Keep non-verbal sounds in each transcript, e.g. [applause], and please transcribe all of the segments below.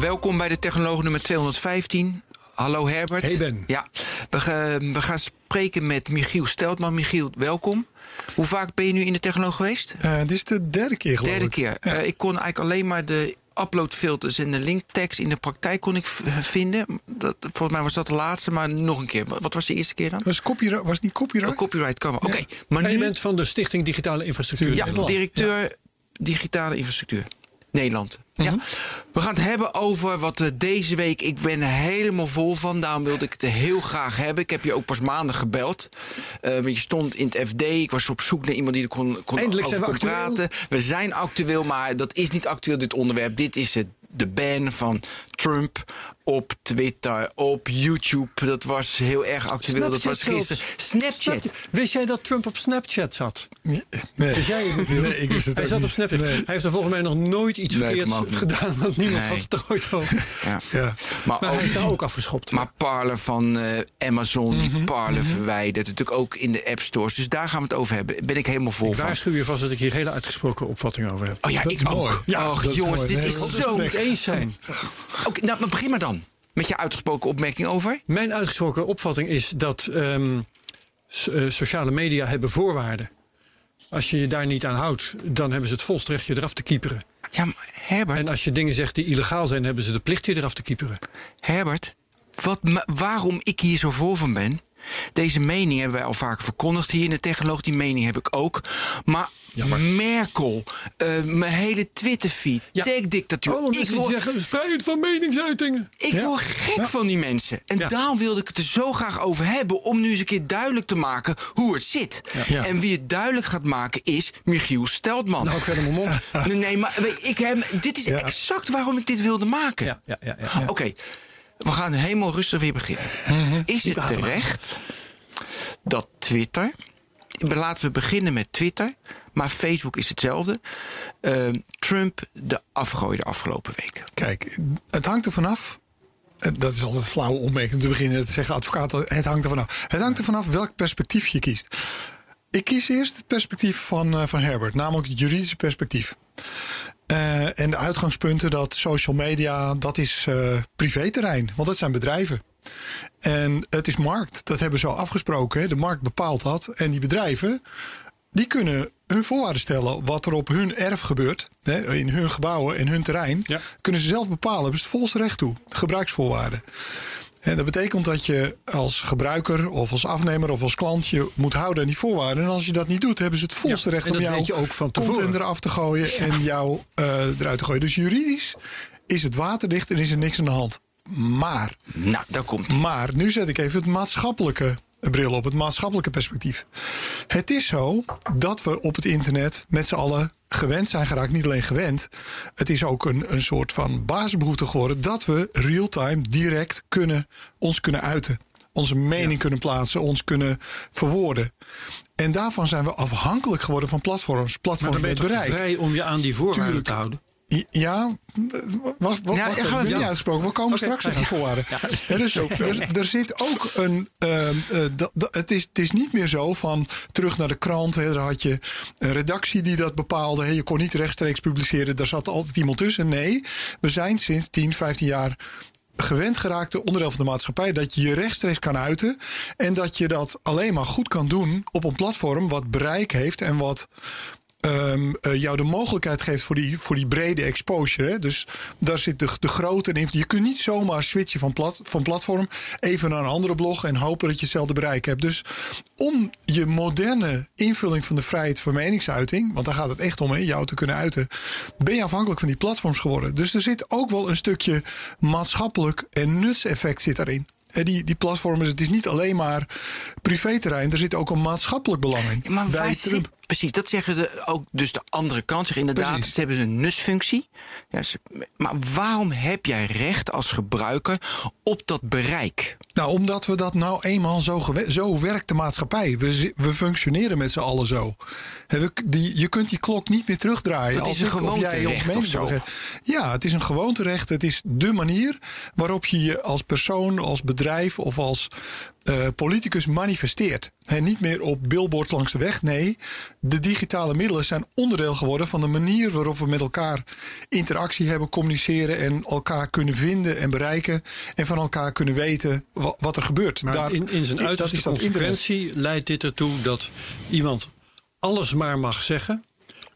Welkom bij de Technoloog nummer 215. Hallo Herbert. Hey Ben. Ja, we, ga- we gaan spreken met Michiel Steltman. Michiel, welkom. Hoe vaak ben je nu in de Technoloog geweest? Eh, dit is de derde keer geloof Derde ik. keer. Ja. Eh, ik kon eigenlijk alleen maar de uploadfilters en de linktekst in de praktijk kon ik vinden. Dat, volgens mij was dat de laatste, maar nog een keer. Wat was de eerste keer dan? was, copyright, was het niet copyright? Oh, copyright kan wel. Oké, Ja. maar En je nu... bent van de Stichting Digitale Infrastructuur. Ja, directeur digitale infrastructuur. Nederland. Mhm. Ja. We gaan het hebben over wat eh, deze week. Ik ben er helemaal vol van. Daarom wilde ik het heel graag hebben. Ik heb je ook pas maandag gebeld. Eh, want je stond in het FD. Ik was op zoek naar iemand die er kon, kon Eindelijk over kon praten. We zijn actueel, maar dat is niet actueel, dit onderwerp. Dit is het, de ban van Trump op Twitter, op YouTube. Dat was heel erg actueel. dat was Snapchat gisteren. Snapchat. Wist jij dat Trump op Snapchat zat? Nee, nee. Wist jij het? Nee, ik wist het Hij zat op. Snapchat. Nee. Hij heeft er volgens mij nog nooit iets Nee, verkeerds gedaan. Want niemand Nee. had het er ooit over. Ja. Ja. Maar, Maar ook, hij is daar ook afgeschopt. Maar Parler van eh, Amazon, die Parler verwijdert. Natuurlijk ook in de app stores. Dus daar gaan we het over hebben. Ben ik helemaal vol ik van. waarschuw je vast dat ik hier hele uitgesproken opvattingen over heb. Oh ja, Dat ik is ook. mooi. Ja, Och, jongens, mooi. dit Nee, is zo... Het eens zijn. [laughs] Oké, nou, maar begin maar dan. Met je uitgesproken opmerking over. Mijn uitgesproken opvatting is dat ehm, so- eh, sociale media hebben voorwaarden. Als je je daar niet aan houdt, dan hebben ze het volst recht je eraf te kieperen. Ja, maar Herbert, En als je dingen zegt die illegaal zijn, hebben ze de plicht je eraf te kieperen. Herbert wat, waarom ik hier zo vol van ben... Deze mening hebben wij al vaak verkondigd hier in de Technoloog. Die mening heb ik ook. Maar, Merkel, eh, mijn hele Twitter-feed, Ja. tech-dictatuur. Oh, ik word, zeggen, vrijheid van meningsuitingen. Ik Ja. word gek van die mensen. En Ja. daarom wilde ik het er zo graag over hebben. Om nu eens een keer duidelijk te maken hoe het zit. Ja. En wie het duidelijk gaat maken is Michiel Steltman. Nou, ik verder mijn mond. nee, nee, maar ik heb, dit is Ja. exact waarom ik dit wilde maken. Ja, ja, ja, ja. Oké, we gaan helemaal rustig weer beginnen. Is het terecht dat Twitter... Laten we beginnen met Twitter. Maar Facebook is hetzelfde. eh, Trump de afgooide afgelopen weken. Kijk, het hangt er vanaf. Dat is altijd flauw opmerking te beginnen te zeggen, advocaat, het hangt er vanaf. Het hangt er vanaf welk perspectief je kiest. Ik kies eerst het perspectief van, eh, van Herbert, namelijk het juridische perspectief. Eh, en de uitgangspunten dat social media, dat is eh privéterrein, want dat zijn bedrijven. En het is markt, dat hebben we zo afgesproken. Hè. De markt bepaalt dat. En die bedrijven, die kunnen hun voorwaarden stellen wat er op hun erf gebeurt. Hè, in hun gebouwen, in hun terrein. Ja. Kunnen ze zelf bepalen, hebben ze het volste recht toe. Gebruiksvoorwaarden. En dat betekent dat je als gebruiker of als afnemer of als klant je moet houden aan die voorwaarden. En als je dat niet doet, hebben ze het volste Ja, recht om dat jou weet je ook van tevoren. content eraf te gooien en jou eh, eruit te gooien. Dus juridisch is het waterdicht en is er niks aan de hand. Maar Nou, daar komt maar nu zet ik even het maatschappelijke bril op, het maatschappelijke perspectief. Het is zo dat we op het internet met z'n allen gewend zijn geraakt. Niet alleen gewend, het is ook een, een soort van basisbehoefte geworden dat we real-time direct kunnen, ons kunnen uiten. Onze mening kunnen plaatsen, ons kunnen verwoorden. En daarvan zijn we afhankelijk geworden van platforms. Maar Platforms dan ben je met toch bereik. vrij om je aan die voorwaarden te houden? Ja, wacht, wacht, Ja, wacht, niet uitgesproken. We komen straks op die voorwaarden. Ja, dus [laughs] er, er zit ook een. ehm, eh, dat- dat- het, is, het is niet meer zo van terug naar de krant. Hè, daar had je een redactie die dat bepaalde. Hè, je kon niet rechtstreeks publiceren. Daar zat altijd iemand tussen. Nee, we zijn sinds 10, 15 jaar gewend geraakte onderdeel van de maatschappij. Dat je je rechtstreeks kan uiten. En dat je dat alleen maar goed kan doen op een platform wat bereik heeft en wat ehm, eh, jou de mogelijkheid geeft voor die, voor die brede exposure. Hè? Dus daar zit de, de grote invloed. Je kunt niet zomaar switchen van, plat, van platform even naar een andere blog en hopen dat je hetzelfde bereik hebt. Dus om je moderne invulling van de vrijheid van meningsuiting, want daar gaat het echt om, hè, jou te kunnen uiten, ben je afhankelijk van die platforms geworden. Dus er zit ook wel een stukje maatschappelijk en nutseffect zit daarin. Die, die platformen, het is niet alleen maar privéterrein, er zit ook een maatschappelijk belang in. Maar waar zit, Precies, dat zeggen de, ook dus de andere kant. Zeg inderdaad, Precies. ze hebben een nusfunctie. Ja, ze- maar waarom heb jij recht als gebruiker op dat bereik? Nou, omdat we dat nou eenmaal zo, zo werkt de maatschappij. We, we functioneren met z'n allen zo. We- die, je kunt die klok niet meer terugdraaien. Dat is als een ik of jij gewoonterecht of zo. Ja, het is een gewoonterecht. Het is de manier waarop je je als persoon, als bedrijf of als eh, politicus manifesteert. Hè, niet meer op billboards langs de weg. Nee, de digitale middelen zijn onderdeel geworden van de manier waarop we met elkaar interactie hebben, communiceren en elkaar kunnen vinden en bereiken. En van elkaar kunnen weten wa- wat er gebeurt. Maar Daar- in, in zijn uiterste consequentie leidt dit ertoe dat iemand alles maar mag zeggen.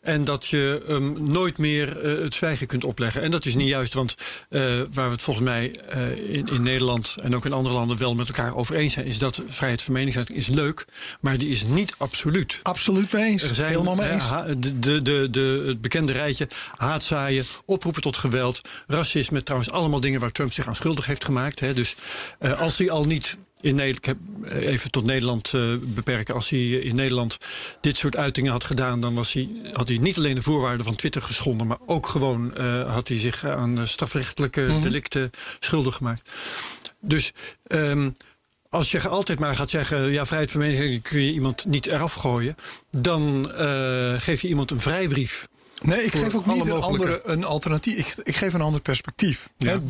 En dat je hem nooit meer eh, het zwijgen kunt opleggen. En dat is niet juist, want eh, waar we het volgens mij eh, in, in Nederland en ook in andere landen wel met elkaar over eens zijn, is dat vrijheid van meningsuiting is leuk, maar die is niet absoluut. Absoluut mee eens. Er zijn Helemaal mee eens. de, de, de, de, het bekende rijtje haatzaaien, oproepen tot geweld, racisme. Trouwens, allemaal dingen waar Trump zich aan schuldig heeft gemaakt. Hè. Dus als hij al niet in Nederland, heb eh, even tot Nederland eh, beperken. Als hij in Nederland dit soort uitingen had gedaan, dan was hij, had hij niet alleen de voorwaarden van Twitter geschonden, maar ook gewoon eh, had hij zich aan eh, strafrechtelijke delicten schuldig gemaakt. Dus. ehm, als je altijd maar gaat zeggen, ja, vrijheid van meningsuiting kun je iemand niet eraf gooien, dan eh, geef je iemand een vrijbrief. Nee, ik geef ook niet een, andere, een alternatief. Ik, ik geef een ander perspectief. Ja,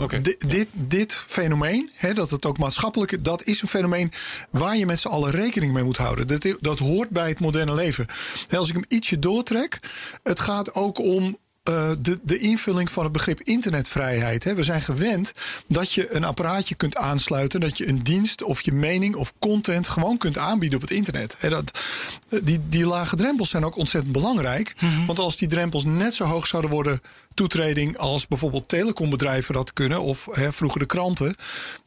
dit, dit fenomeen, hè, dat het ook maatschappelijk... dat is een fenomeen waar je met z'n allen rekening mee moet houden. Dat, dat hoort bij het moderne leven. Hè, als ik hem ietsje doortrek... het gaat ook om... eh, de, de invulling van het begrip internetvrijheid. Hè. We zijn gewend dat je een apparaatje kunt aansluiten, dat je een dienst of je mening of content gewoon kunt aanbieden op het internet. Hè, dat, die, die lage drempels zijn ook ontzettend belangrijk. Want als die drempels net zo hoog zouden worden, toetreding als bijvoorbeeld telecombedrijven dat kunnen, of hè, vroeger de kranten,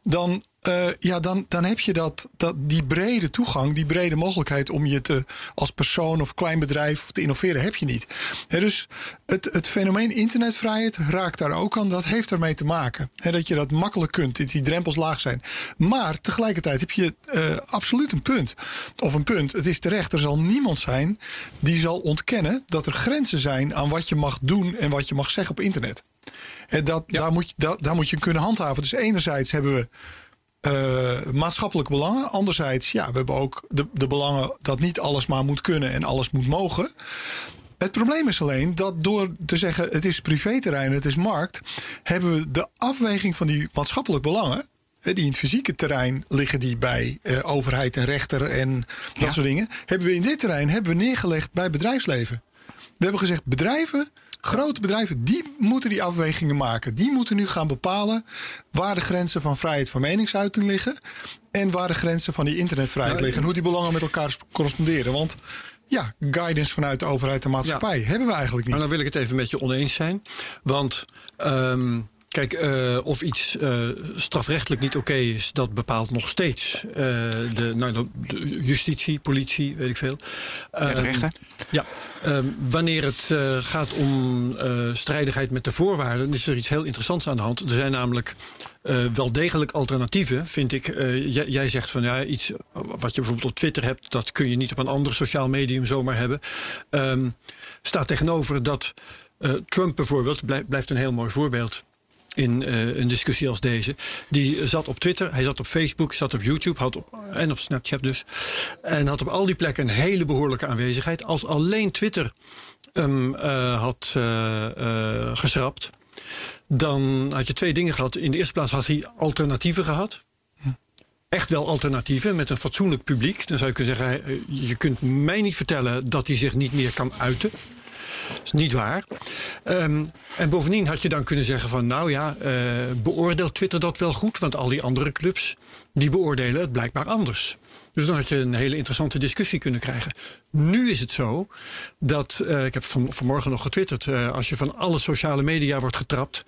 dan, eh, ja, dan, dan heb je dat, dat, die brede toegang, die brede mogelijkheid om je te, als persoon of klein bedrijf te innoveren, heb je niet. Dus het, het fenomeen internetvrijheid raakt daar ook aan. Dat heeft ermee te maken. Dat je dat makkelijk kunt, dat die drempels laag zijn. Maar tegelijkertijd heb je eh, absoluut een punt. Of een punt, het is terecht, er zal niemand zijn die zal ontkennen dat er grenzen zijn aan wat je mag doen en wat je mag zeggen op internet. En dat, daar, moet je, dat, daar moet je kunnen handhaven. Dus enerzijds hebben we eh, maatschappelijke belangen. Anderzijds, ja, we hebben ook de, de belangen dat niet alles maar moet kunnen en alles moet mogen. Het probleem is alleen dat door te zeggen het is privéterrein, het is markt, hebben we de afweging van die maatschappelijke belangen. Die in het fysieke terrein liggen die bij eh, overheid en rechter en dat soort dingen. Hebben we in dit terrein hebben we neergelegd bij bedrijfsleven. We hebben gezegd bedrijven, grote bedrijven, die moeten die afwegingen maken. Die moeten nu gaan bepalen waar de grenzen van vrijheid van meningsuiting liggen. En waar de grenzen van die internetvrijheid Nou, liggen. En hoe die belangen met elkaar corresponderen. Want ja, guidance vanuit de overheid en maatschappij hebben we eigenlijk niet. Maar dan wil ik het even met je oneens zijn. Want ehm, kijk, eh, of iets eh, strafrechtelijk niet oké is, dat bepaalt nog steeds eh, de, nou, de- justitie, politie, weet ik veel. Ja, de Ehm, rechter. Ja, ehm, wanneer het gaat om strijdigheid met de voorwaarden, is er iets heel interessants aan de hand. Er zijn namelijk wel degelijk alternatieven, vind ik. Jij, jij zegt van ja, iets wat je bijvoorbeeld op Twitter hebt, dat kun je niet op een ander sociaal medium zomaar hebben. Ehm, staat tegenover dat Trump bijvoorbeeld, blij- blijft een heel mooi voorbeeld in eh, een discussie als deze. Die zat op Twitter, hij zat op Facebook, zat op YouTube had op, en op Snapchat dus. En had op al die plekken een hele behoorlijke aanwezigheid. Als alleen Twitter hem eh, had eh, geschrapt, dan had je twee dingen gehad. In de eerste plaats had hij alternatieven gehad. Echt wel alternatieven met een fatsoenlijk publiek. Dan zou je kunnen zeggen, je kunt mij niet vertellen dat hij zich niet meer kan uiten. Dat is niet waar. Ehm, en bovendien had je dan kunnen zeggen van... nou ja, eh, beoordeelt Twitter dat wel goed? Want al die andere clubs, die beoordelen het blijkbaar anders. Dus dan had je een hele interessante discussie kunnen krijgen. Nu is het zo dat, eh, ik heb van, vanmorgen nog getwitterd... eh, als je van alle sociale media wordt getrapt...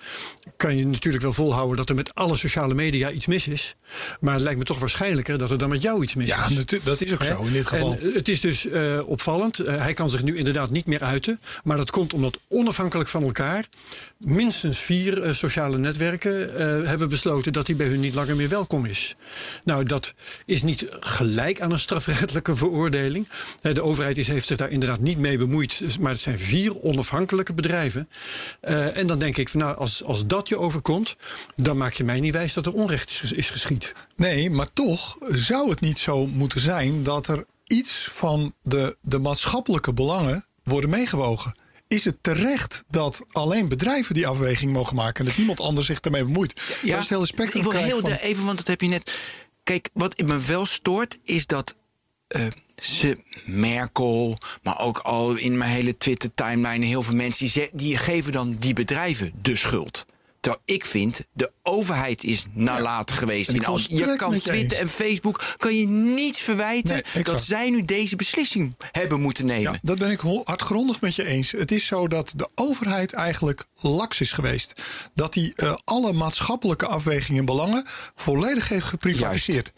kan je natuurlijk wel volhouden dat er met alle sociale media iets mis is. Maar het lijkt me toch waarschijnlijker dat er dan met jou iets mis ja, is. natu- dat is ook zo in dit geval. En het is dus eh, opvallend. Eh, hij kan zich nu inderdaad niet meer uiten. Maar dat komt omdat onafhankelijk van elkaar minstens vier eh, sociale netwerken eh, hebben besloten dat hij bij hun niet langer meer welkom is. Nou, dat is niet gelijk gelijk aan een strafrechtelijke veroordeling. De overheid is, heeft zich daar inderdaad niet mee bemoeid. Dus- Maar het zijn vier onafhankelijke bedrijven. Eh, en dan denk ik, van, nou, als, als dat je overkomt, dan maak je mij niet wijs dat er onrecht is, is geschied. Nee, maar toch zou het niet zo moeten zijn dat er iets van de, de maatschappelijke belangen worden meegewogen. Is het terecht dat alleen bedrijven die afweging mogen maken en dat niemand anders zich daarmee bemoeit? Dat is het hele spectrum. Ik wil heel van- even, want dat heb je net. Kijk, wat me wel stoort, is dat eh, ze, Merkel, maar ook al in mijn hele Twitter-timeline, heel veel mensen die, geven dan die bedrijven de schuld. Terwijl ik vind, de overheid is nalatig geweest. In al, je volstrekt kan je Twitter en. Facebook kan je niets verwijten Nee, dat zij nu deze beslissing hebben moeten nemen. Ja, dat ben ik hardgrondig met je eens. Het is zo dat de overheid eigenlijk laks is geweest. Dat hij eh, alle maatschappelijke afwegingen en belangen volledig heeft geprivatiseerd.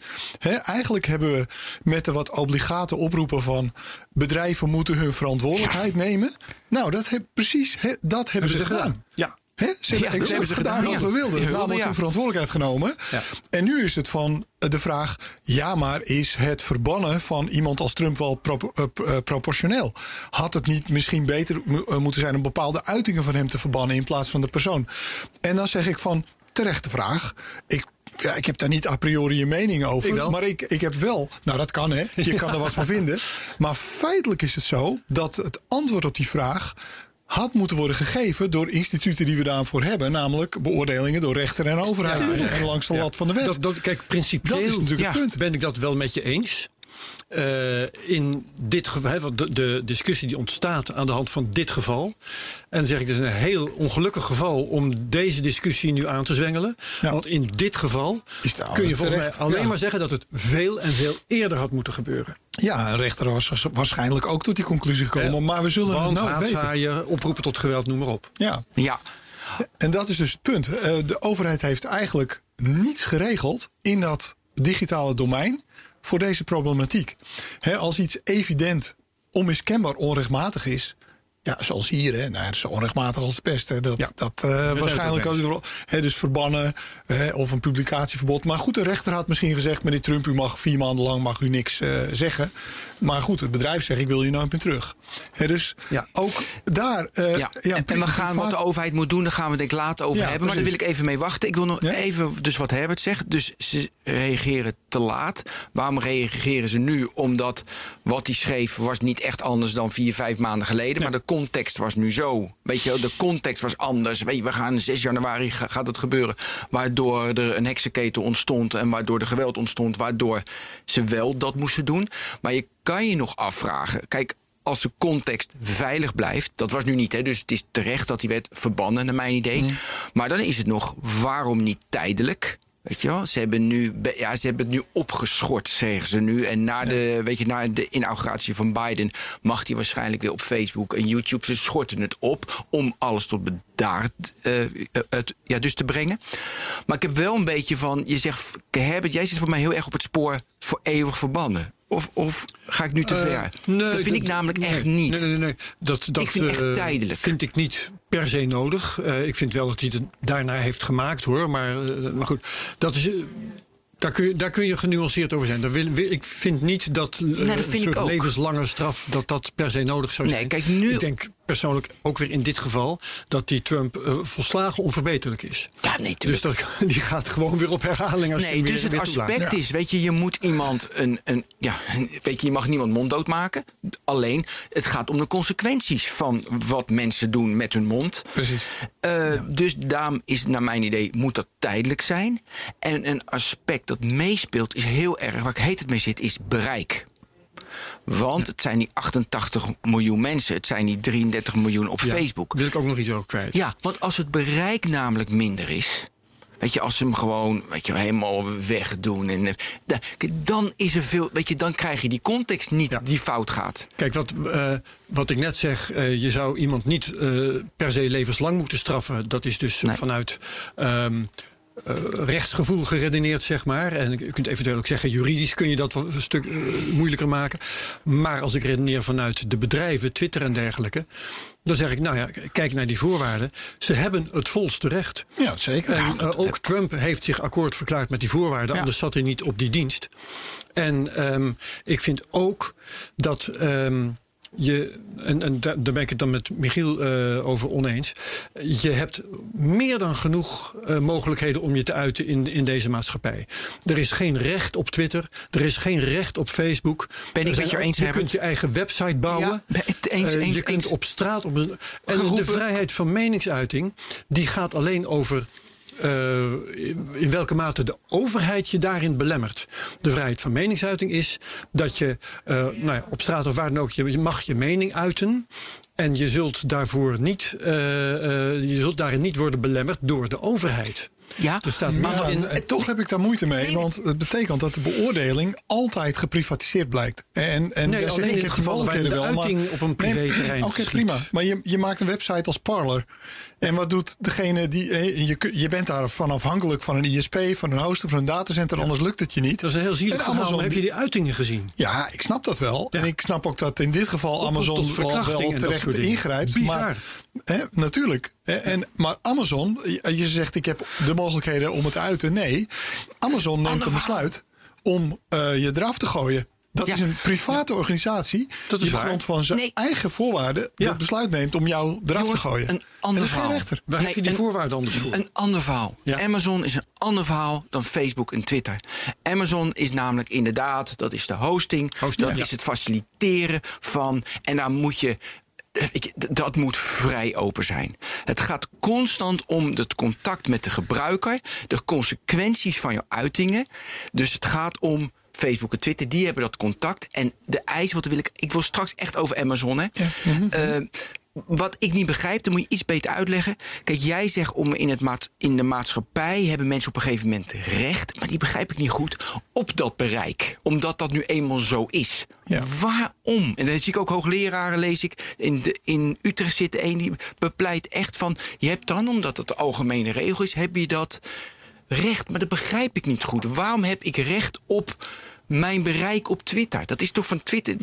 Eigenlijk hebben we met de wat obligate oproepen van bedrijven moeten hun verantwoordelijkheid nemen. Nou, dat heb, precies dat hebben, ze gedaan. Ja. Hè? Ze hebben dat exact ze gedaan, gedaan, wat ja. we wilden. We wilden, namelijk ja. hun verantwoordelijkheid genomen. Ja. En nu is het van eh, de vraag: ja, maar is het verbannen van iemand als Trump wel pro- eh, eh, proportioneel? Had het niet misschien beter mo- moeten zijn om bepaalde uitingen van hem te verbannen in plaats van de persoon? En dan zeg ik van terechte vraag. Ik. Ja, ik heb daar niet a priori een mening over. Ik. Maar ik, ik heb wel. Nou, dat kan hè. Je [laughs] kan er wat van vinden. Maar feitelijk is het zo dat het antwoord op die vraag had moeten worden gegeven door instituten die we daarvoor hebben. Namelijk beoordelingen door rechter en overheid. tuurlijk. en langs de lat van de wet. Dat, dat, kijk, principieel Dat is natuurlijk ja, het punt. ben ik dat wel met je eens. Eh, in dit geval, de, de discussie die ontstaat aan de hand van dit geval. En dan zeg ik, het is een heel ongelukkig geval om deze discussie nu aan te zwengelen. Ja. Want in dit geval kun je volgens mij alleen ja. maar zeggen dat het veel en veel eerder had moeten gebeuren. Ja, een rechter was waarschijnlijk ook tot die conclusie gekomen. Maar we zullen Want het nooit weten. haatzaaien, oproepen tot geweld, noem maar op. Ja, Ja, en dat is dus het punt. Eh, De overheid heeft eigenlijk niets geregeld in dat digitale domein voor deze problematiek. Als iets evident, onmiskenbaar onrechtmatig is. Ja, zoals hier, hè. Nou, het is zo onrechtmatig als de pest. Hè. Dat, Ja. dat eh, waarschijnlijk als, hè, dus verbannen hè, of een publicatieverbod. Maar goed, de rechter had misschien gezegd: meneer Trump, u mag vier maanden lang mag u niks eh, zeggen. Maar goed, het bedrijf zegt: ik wil je nooit meer terug. Dus Ja. ook daar. eh, Ja, ja, en, we gaan wat de overheid moet doen, daar gaan we denk ik later over Ja, hebben. Maar daar wil ik even mee wachten. Ik wil nog even, dus wat Herbert zegt. Dus ze reageren te laat. Waarom reageren ze nu? Omdat wat hij schreef was niet echt anders dan vier, vijf maanden geleden. Maar de context was nu zo. Weet je wel, de context was anders. Weet je, we gaan 6 januari ga- gaat het gebeuren. Waardoor er een heksenketel ontstond en waardoor er geweld ontstond. Waardoor ze wel dat moesten doen. Maar je kan je nog afvragen. Kijk, als de context veilig blijft, dat was nu niet, hè, dus het is terecht dat die werd verbannen, naar mijn idee. Maar dan is het nog, waarom niet tijdelijk? Weet je wel, ze hebben, nu, ja, ze hebben het nu opgeschort, zeggen ze nu. En na, de, weet je, na de inauguratie van Biden mag hij waarschijnlijk weer op Facebook en YouTube. Ze schorten het op om alles tot bedaard eh, het, ja, dus te brengen. Maar ik heb wel een beetje van, je zegt, Herbert, jij zit voor mij heel erg op het spoor voor eeuwig verbannen. Of, of ga ik nu te ver? Eh, nee, dat vind ik namelijk nee, echt niet. Nee, nee, nee. nee. Dat, dat, Ik vind echt eh, tijdelijk. vind ik niet per se nodig. Eh, ik vind wel dat hij het daarna heeft gemaakt hoor. Maar, maar goed, dat is. daar kun, je, daar kun je genuanceerd over zijn. Wil, wil- ik vind niet dat, eh, dat een vind soort ook. levenslange straf dat dat per se nodig zou Nee, zijn. kijk, nu- Ik denk persoonlijk ook weer in dit geval dat die Trump eh, volslagen onverbeterlijk is. Ja, nee, Dus dat, [laughs] die gaat gewoon weer op herhaling als je Nee, weer, dus het aspect is, weet je, je moet iemand een, een, ja, weet je, je mag niemand monddood maken. Alleen, het gaat om de consequenties van wat mensen doen met hun mond. Precies. Eh, Dus daarom is, naar mijn idee, moet dat tijdelijk zijn. En een aspect dat meespeelt is heel erg, waar ik heet het mee zit, is bereik. Want het zijn die 88 miljoen mensen, het zijn die 33 miljoen op Ja, Facebook. Wil ik ook nog iets over kwijt. Ja, want als het bereik namelijk minder is. Weet je, als ze hem gewoon weet je, helemaal wegdoen. En, eh, dan is er veel. Weet je, dan krijg je die context niet Ja. die fout gaat. Kijk, wat, eh, wat ik net zeg, eh, je zou iemand niet per se levenslang moeten straffen. Dat is dus Nee. vanuit ehm, eh, rechtsgevoel geredeneerd, zeg maar. En je kunt eventueel ook zeggen, juridisch kun je dat wel een stuk eh, moeilijker maken. Maar als ik redeneer vanuit de bedrijven, Twitter en dergelijke, dan zeg ik, nou ja, kijk naar die voorwaarden. Ze hebben het volste recht. Ja, zeker. En eh, ook Trump heeft zich akkoord verklaard met die voorwaarden, anders zat hij niet op die dienst. En ehm, ik vind ook dat. ehm, je, en, en daar daar ben ik het dan met Michiel eh, over oneens. Je hebt meer dan genoeg eh, mogelijkheden om je te uiten in, in deze maatschappij. Er is geen recht op Twitter. Er is geen recht op Facebook. Ben ik Er met je eens, Je kunt je eigen website bouwen. Ja, ben ik het eens, Eh, eens, je kunt eens. op straat. Op een, en de vrijheid van meningsuiting. die gaat alleen over. Eh, in welke mate de overheid je daarin belemmert. De vrijheid van meningsuiting is dat je eh, nou ja, op straat of waar dan ook, je mag je mening uiten. En je zult daarvoor niet, eh, je zult daarin niet worden belemmerd door de overheid. Ja, Er staat Maar maar in. en toch heb ik daar moeite mee, want het betekent dat de beoordeling altijd geprivatiseerd blijkt. En, en Nee, alleen in ik het geval de wel, maar- uiting op een privéterrein Oké, prima. Maar je, je maakt een website als Parler. En wat doet degene die. Je, je bent daarvan afhankelijk van een ISP, van een hoster, van een datacenter, anders lukt het je niet. Dat is een heel zielig En. Amazon maar heb je die- uitingen gezien? Ja, ik snap dat wel. En ik snap ook dat in dit geval Amazon wel, terecht ingrijpt. Maar, hè, natuurlijk. Hè, En, maar Amazon, je zegt ik heb de mogelijkheden om het te uiten. Nee, Amazon neemt een besluit om eh, je eraf te gooien. Dat Ja. is een private organisatie Dat is die op grond van zijn Nee. eigen voorwaarden Ja. het besluit neemt om jou eraf Jongens, te gooien. een ander en dat verhaal. rechter. Waar Nee, heb je die en- voorwaarden anders voor? Een ander verhaal. Amazon is een ander verhaal dan Facebook en Twitter. Amazon is namelijk inderdaad, dat is de hosting, Hosting, dat is het faciliteren van. En daar moet je. Ik- Dat moet vrij open zijn. Het gaat constant om het contact met de gebruiker, de consequenties van jouw uitingen. Dus het gaat om Facebook en Twitter, die hebben dat contact. En de eisen, wat wil ik. Ik wil straks echt over Amazon. Hè. Eh, wat ik niet begrijp, dan moet je iets beter uitleggen. Kijk, jij zegt om in, het maat, in de maatschappij hebben mensen op een gegeven moment recht, maar die begrijp ik niet goed, op dat bereik. Omdat dat nu eenmaal zo is. Ja. Waarom? En dan zie ik ook hoogleraren, lees ik. In, de, in Utrecht zit een die bepleit echt van. Je hebt dan, omdat het de algemene regel is, heb je dat recht. Maar dat begrijp ik niet goed. Waarom heb ik recht op mijn bereik op Twitter? Dat is toch van Twitter.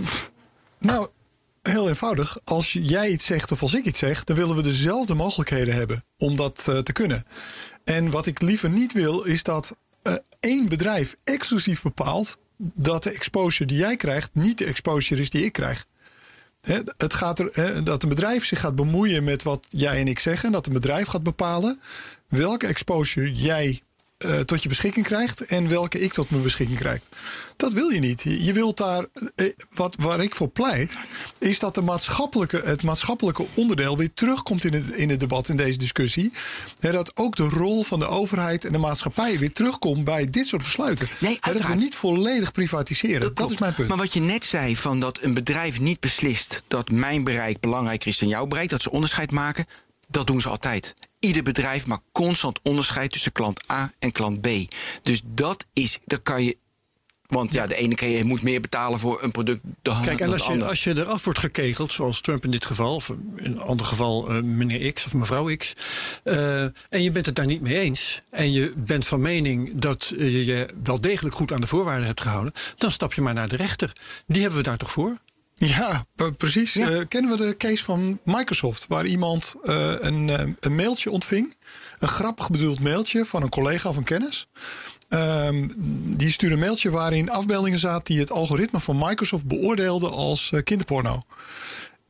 Nou, heel eenvoudig. Als jij iets zegt of als ik iets zeg, dan willen we dezelfde mogelijkheden hebben om dat eh, te kunnen. En wat ik liever niet wil, is dat eh, één bedrijf exclusief bepaalt dat de exposure die jij krijgt niet de exposure is die ik krijg. Het gaat er, dat een bedrijf zich gaat bemoeien met wat jij en ik zeggen. En dat een bedrijf gaat bepalen welke exposure jij eh, tot je beschikking krijgt. En welke ik tot mijn beschikking krijg. Dat wil je niet. Je wilt daar. eh, wat, waar ik voor pleit. Is dat de maatschappelijke, het maatschappelijke onderdeel weer terugkomt in het, in het debat, in deze discussie. Hè, dat ook de rol van de overheid en de maatschappij weer terugkomt bij dit soort besluiten. Nee, dat we niet volledig privatiseren. Dat, klopt. is mijn punt. Maar wat je net zei, van dat een bedrijf niet beslist dat mijn bereik belangrijker is dan jouw bereik, dat ze onderscheid maken, dat doen ze altijd. Ieder bedrijf maakt constant onderscheid tussen klant A en klant B. Dus dat is, dat kan je. Want ja, de ene keer moet meer betalen voor een product dan, Kijk, en als je, als je eraf wordt gekegeld, zoals Trump in dit geval, of in een ander geval eh, meneer X of mevrouw X, eh, en je bent het daar niet mee eens, en je bent van mening dat eh, je je wel degelijk goed aan de voorwaarden hebt gehouden, dan stap je maar naar de rechter. Die hebben we daar toch voor? Ja, precies. Eh, kennen we de case van Microsoft, waar iemand eh, een, eh, een mailtje ontving, een grappig bedoeld mailtje van een collega of een kennis. Ehm, die stuurde een mailtje waarin afbeeldingen zaten die het algoritme van Microsoft beoordeelde als kinderporno.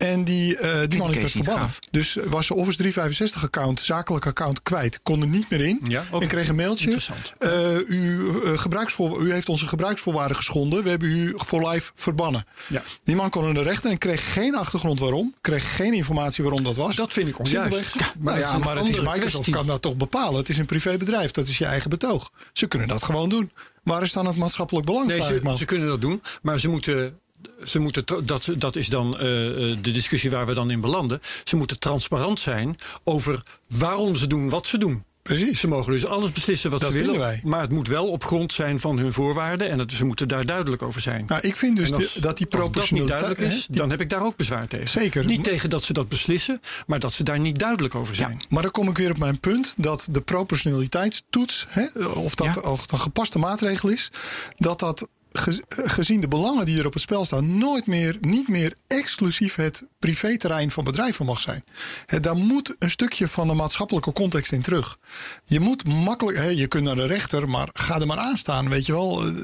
En die, eh, die man werd verbannen. Dus was zijn Office 365 account, zakelijk account kwijt. Kon er niet meer in. Ja, en kreeg een mailtje. eh, u, eh, gebruiksvoor, u heeft onze gebruiksvoorwaarden geschonden. We hebben u voor life verbannen. Ja. Die man kon naar de rechter en kreeg geen achtergrond waarom. Kreeg geen informatie waarom dat was. Dat vind ik onjuist. Ja, maar dat ja, maar het is Microsoft kwestie. kan dat toch bepalen. Het is een privébedrijf. Dat is je eigen betoog. Ze kunnen dat gewoon doen. Waar is dan het maatschappelijk belang? Nee, ze, ze kunnen dat doen, maar ze moeten. Ze moeten dat, dat is dan eh, eh, de discussie waar we dan in belanden. Ze moeten transparant zijn over waarom ze doen wat ze doen. Precies. Ze mogen dus alles beslissen wat Dat ze willen. wij. Maar het moet wel op grond zijn van hun voorwaarden. En het, ze moeten daar duidelijk over zijn. Nou, ik vind dus als- dat die Als dat niet proportionaliteit... duidelijk is, die- dan heb ik daar ook bezwaar tegen. Zeker. Niet tegen dat ze dat beslissen, maar dat ze daar niet duidelijk over zijn. Maar dan kom ik weer op mijn punt dat de proportionaliteitstoets, hè, of dat Ja. of het een gepaste maatregel is, dat dat gezien de belangen die er op het spel staan, nooit meer, niet meer exclusief het privéterrein van bedrijven mag zijn. Hè, daar moet een stukje van de maatschappelijke context in terug. Je moet makkelijk, je kunt naar de rechter, maar ga er maar aan staan, weet je wel. Eh,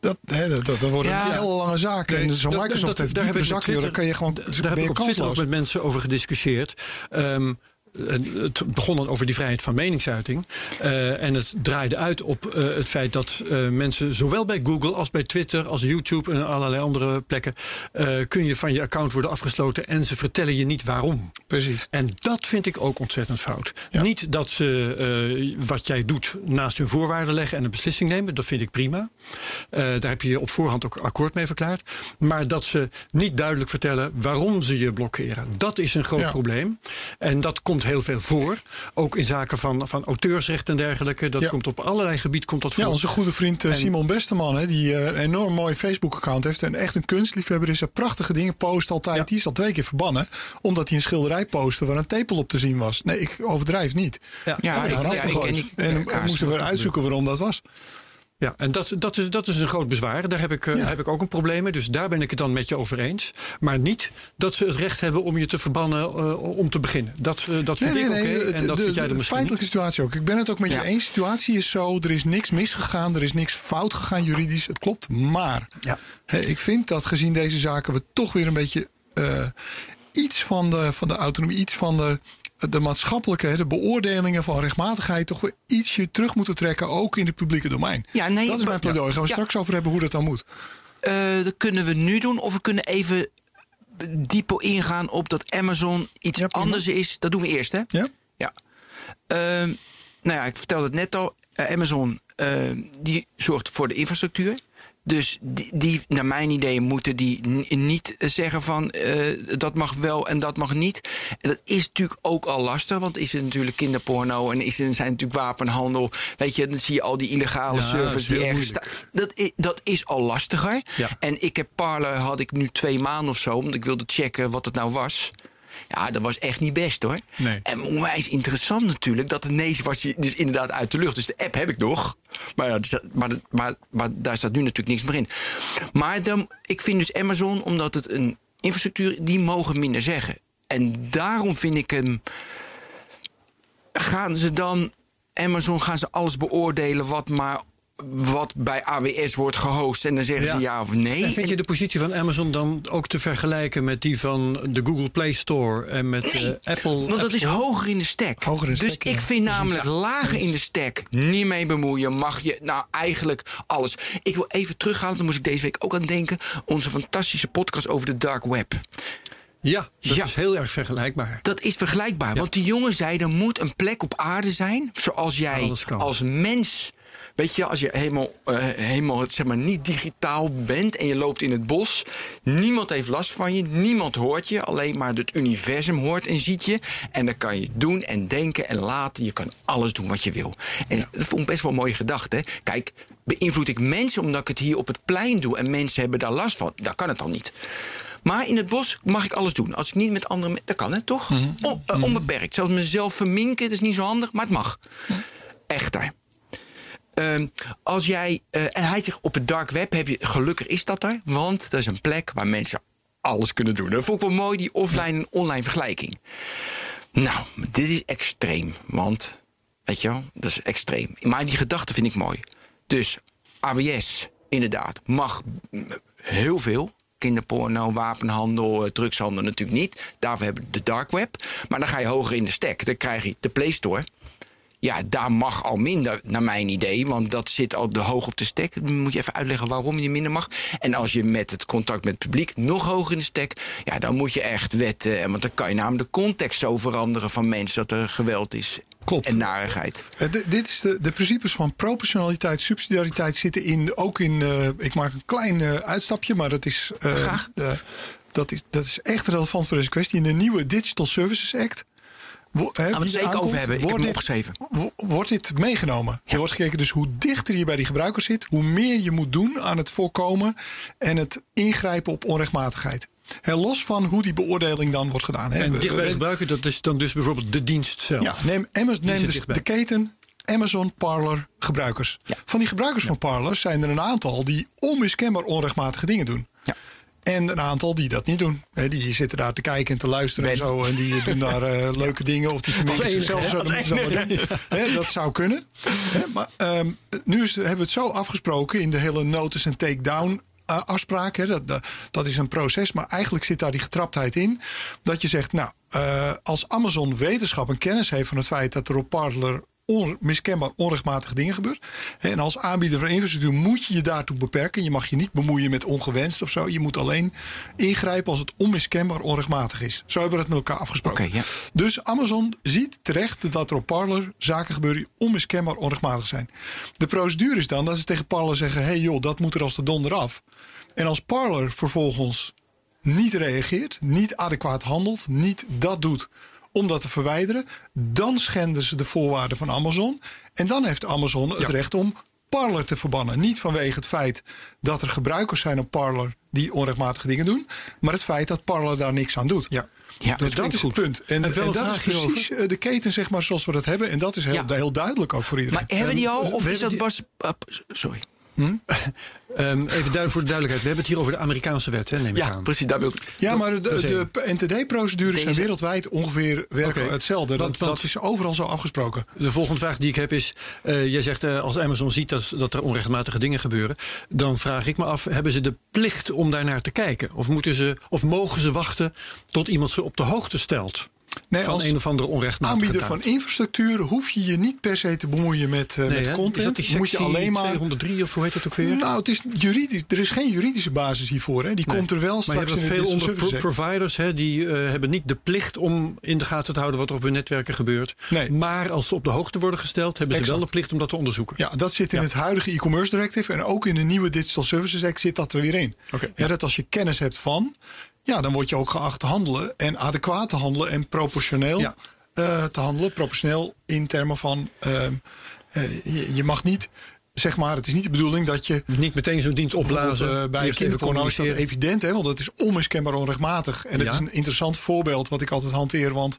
Dat, hè, dat, dat worden Ja. hele lange zaken. en zo'n Dat- Microsoft dat- heeft daar met zakken, Twitter- kan je gewoon Daar heb je ik op Twitter ook met mensen over gediscussieerd. Ehm, het het begon dan over die vrijheid van meningsuiting. Eh, en het draaide uit op eh, het feit dat eh, mensen, zowel bij Google als bij Twitter, als YouTube en allerlei andere plekken, eh, kun je van je account worden afgesloten en ze vertellen je niet waarom. Precies. En dat vind ik ook ontzettend fout. Ja. Niet dat ze eh, wat jij doet naast hun voorwaarden leggen en een beslissing nemen. Dat vind ik prima. Eh, daar heb je je op voorhand ook akkoord mee verklaard. Maar dat ze niet duidelijk vertellen waarom ze je blokkeren. Dat is een groot Ja. probleem. En dat komt heel veel voor. Ook in zaken van, van auteursrecht en dergelijke. Dat Ja. komt op allerlei gebied komt dat voor. Ja, onze goede vriend eh, En- Simon Besteman, hè, die eh, een enorm mooi Facebook-account heeft. En echt een kunstliefhebber is. Hij prachtige dingen post altijd. Die is al twee keer verbannen. Omdat hij een schilderij postte waar een tepel op te zien was. Nee, ik overdrijf niet. Ja. Ja, ik, en we moesten weer uitzoeken waarom dat was. Ja, en dat, dat, is, dat is een groot bezwaar. Daar heb ik, eh, Ja. heb ik ook een probleem mee. Dus daar ben ik het dan met je over eens. Maar niet dat ze het recht hebben om je te verbannen eh, om te beginnen. Dat, eh, dat vind ik oké. het- en dat de, vind jij de misschien feitelijke niet. situatie ook. Ik ben het ook met Ja. je eens. De situatie is zo. Er is niks misgegaan. Er is niks fout gegaan juridisch. Het klopt. Maar Ja. ik vind dat gezien deze zaken we toch weer een beetje iets van de, van de autonomie, iets van de, de maatschappelijke, de beoordelingen van rechtmatigheid toch weer ietsje terug moeten trekken. Ook in het publieke domein. Ja, nee, dat is mijn pleidooi. Gaan we ja. straks over hebben hoe dat dan moet. Eh, dat kunnen we nu doen. Of we kunnen even dieper ingaan op dat Amazon iets Ja, anders is. Dat doen we eerst, hè? Ja? Ja. Ehm, nou ja, ik vertelde het net al. Eh, Amazon eh, die zorgt voor de infrastructuur. Dus die, die, naar mijn idee, moeten die niet zeggen van eh, dat mag wel en dat mag niet. En dat is natuurlijk ook al lastig, want is er natuurlijk kinderporno en is er zijn natuurlijk wapenhandel. Weet je, dan zie je al die illegale Ja, servers die ergens staan. Dat is, dat is al lastiger. Ja. En ik heb Parler had ik nu twee maanden of zo, want ik wilde checken wat het nou was. Ja, dat was echt niet best hoor. Nee. En onwijs interessant natuurlijk. Dat ineens was hij dus inderdaad uit de lucht. Dus de app heb ik nog. Maar, ja, maar, maar, maar daar staat nu natuurlijk niks meer in. Maar dan, ik vind dus Amazon, omdat het een infrastructuur... die mogen minder zeggen. En daarom vind ik hem... Gaan ze dan... Amazon gaan ze alles beoordelen wat maar... wat bij AWS wordt gehost. En dan zeggen ze ja of nee. En vind je de positie van Amazon dan ook te vergelijken met die van de Google Play Store en met Nee, eh, Apple? Want dat App is hoger in de stack. Hoger in de dus stack, ik ja. vind namelijk lager in de stack niet mee bemoeien. Mag je nou eigenlijk alles. Ik wil even terughalen, daar moest ik deze week ook aan denken. Onze fantastische podcast over de dark web. Ja, dat Ja. is heel erg vergelijkbaar. Dat is vergelijkbaar. Want die jongen zei, er moet een plek op aarde zijn. Zoals jij als mens... Weet je, als je helemaal, eh, helemaal zeg maar, niet digitaal bent en je loopt in het bos. Niemand heeft last van je, niemand hoort je. Alleen maar het universum hoort en ziet je. En dan kan je doen en denken en laten. Je kan alles doen wat je wil. En dat vond ik best wel een mooie gedachte. hè. Kijk, beïnvloed ik mensen omdat ik het hier op het plein doe... en mensen hebben daar last van? Dan kan het dan niet. Maar in het bos mag ik alles doen. Als ik niet met andere mensen... Dat kan het toch? On- eh, onbeperkt. Zelfs mezelf verminken, dat is niet zo handig, maar het mag. Echter. Ehm, als jij, eh, en hij zegt op het dark web heb je, gelukkig is dat er, want dat is een plek waar mensen alles kunnen doen. Dat vond ik wel mooi, die offline en online vergelijking. Nou, dit is extreem, want, weet je wel, dat is extreem. Maar die gedachte vind ik mooi. Dus AWS, inderdaad, mag heel veel. Kinderporno, wapenhandel, eh, drugshandel natuurlijk niet. Daarvoor hebben we de dark web. Maar dan ga je hoger in de stack. Dan krijg je de Play Store. Ja, daar mag al minder, naar mijn idee. Want dat zit al de hoog op de stek. Dan moet je even uitleggen waarom je minder mag. En als je met het contact met het publiek nog hoger in de stek... ja, dan moet je echt wetten. Want dan kan je namelijk de context zo veranderen van mensen... dat er geweld is Klopt. en narigheid. Eh, d- dit is de, de principes van proportionaliteit, subsidiariteit zitten in, ook in. eh, ik maak een klein eh, uitstapje, maar dat is, Graag. dat, is, dat is echt relevant voor deze kwestie. In de nieuwe Digital Services Act we het wie er zeker aankomt, over hebben. Ik heb wordt hem dit- opgeschreven. wo- Wordt dit meegenomen? Er wordt gekeken dus hoe dichter je bij die gebruiker zit, hoe meer je moet doen aan het voorkomen en het ingrijpen op onrechtmatigheid. Los van hoe die beoordeling dan wordt gedaan. Hè. En We- dicht bij de we- gebruiker, dat is dan dus bijvoorbeeld de dienst zelf. Ja, neem, Amaz- neem dus dichtbij. de keten Amazon Parler gebruikers. Ja. Van die gebruikers van Parler zijn er een aantal die onmiskenbaar onrechtmatige dingen doen. En een aantal die dat niet doen. Die zitten daar te kijken en te luisteren en zo. En die doen daar eh, [laughs] leuke dingen. Of die verminken enige, zichzelf zo. Dat, zou kunnen. Maar ehm, nu is, hebben we het zo afgesproken in de hele notice en take-down eh, afspraak. Hè, dat, dat, dat is een proces. Maar eigenlijk zit daar die getraptheid in. Dat je zegt, nou, eh, als Amazon wetenschap en kennis heeft van het feit dat er op Parler onmiskenbaar onrechtmatige dingen gebeurt. En als aanbieder van infrastructuur moet je je daartoe beperken. Je mag je niet bemoeien met ongewenst of zo. Je moet alleen ingrijpen als het onmiskenbaar onrechtmatig is. Zo hebben we het met elkaar afgesproken. Oké, ja. Dus Amazon ziet terecht dat er op Parler zaken gebeuren die onmiskenbaar onrechtmatig zijn. De procedure is dan dat ze tegen Parler zeggen: hé hey joh, dat moet er als de donder af. En als Parler vervolgens niet reageert, niet adequaat handelt, niet dat doet om dat te verwijderen, dan schenden ze de voorwaarden van Amazon. En dan heeft Amazon het Ja. recht om Parler te verbannen. Niet vanwege het feit dat er gebruikers zijn op Parler die onrechtmatige dingen doen, maar het feit dat Parler daar niks aan doet. Ja. Ja, Dus dat is goed. het punt. En, En dat is precies eh, de keten zeg maar, zoals we dat hebben. En dat is heel, Ja. heel duidelijk ook voor iedereen. Maar hebben die al? we Of is dat Bas... ah, sorry. Ehm, even duidelijk voor de duidelijkheid. We hebben het hier over de Amerikaanse wet, hè, neem ik Ja, aan. precies. Daar wil ik... ja, maar de, de, NTD-procedures zijn wereldwijd ongeveer werken hetzelfde. Want- Dat, want- dat is overal zo afgesproken. De volgende vraag die ik heb is: eh, jij zegt eh, als Amazon ziet dat, dat er onrechtmatige dingen gebeuren, dan vraag ik me af: hebben ze de plicht om daarnaar te kijken? Of, moeten ze, of mogen ze wachten tot iemand ze op de hoogte stelt Nee, van als een of andere onrechtmatige aanbieder van infrastructuur hoef je je niet per se te bemoeien met, Nee, met content. Is dat die moet je alleen maar. 203 of hoe heet het ook weer? Nou, het is juridisch, er is geen juridische basis hiervoor. Hè. Die Nee. komt er wel maar je hebt in veel onder pro- providers hè, die eh, hebben niet de plicht om in de gaten te houden wat er op hun netwerken gebeurt. Nee. Maar als ze op de hoogte worden gesteld, hebben ze wel de plicht om dat te onderzoeken. Ja, dat zit in Ja. het huidige e-commerce directive. En ook in de nieuwe Digital Services Act zit dat er weer in. Ja, dat als je kennis hebt van, ja, dan word je ook geacht te handelen. En adequaat te handelen en proportioneel Ja. eh, te handelen. Proportioneel in termen van, ehm, eh, je, je mag niet, zeg maar, het is niet de bedoeling dat je... Niet meteen zo'n dienst opblazen. Eh, bij kinderporno is dat evident, hè, want het is onmiskenbaar onrechtmatig. En het Ja. is een interessant voorbeeld wat ik altijd hanteer. Want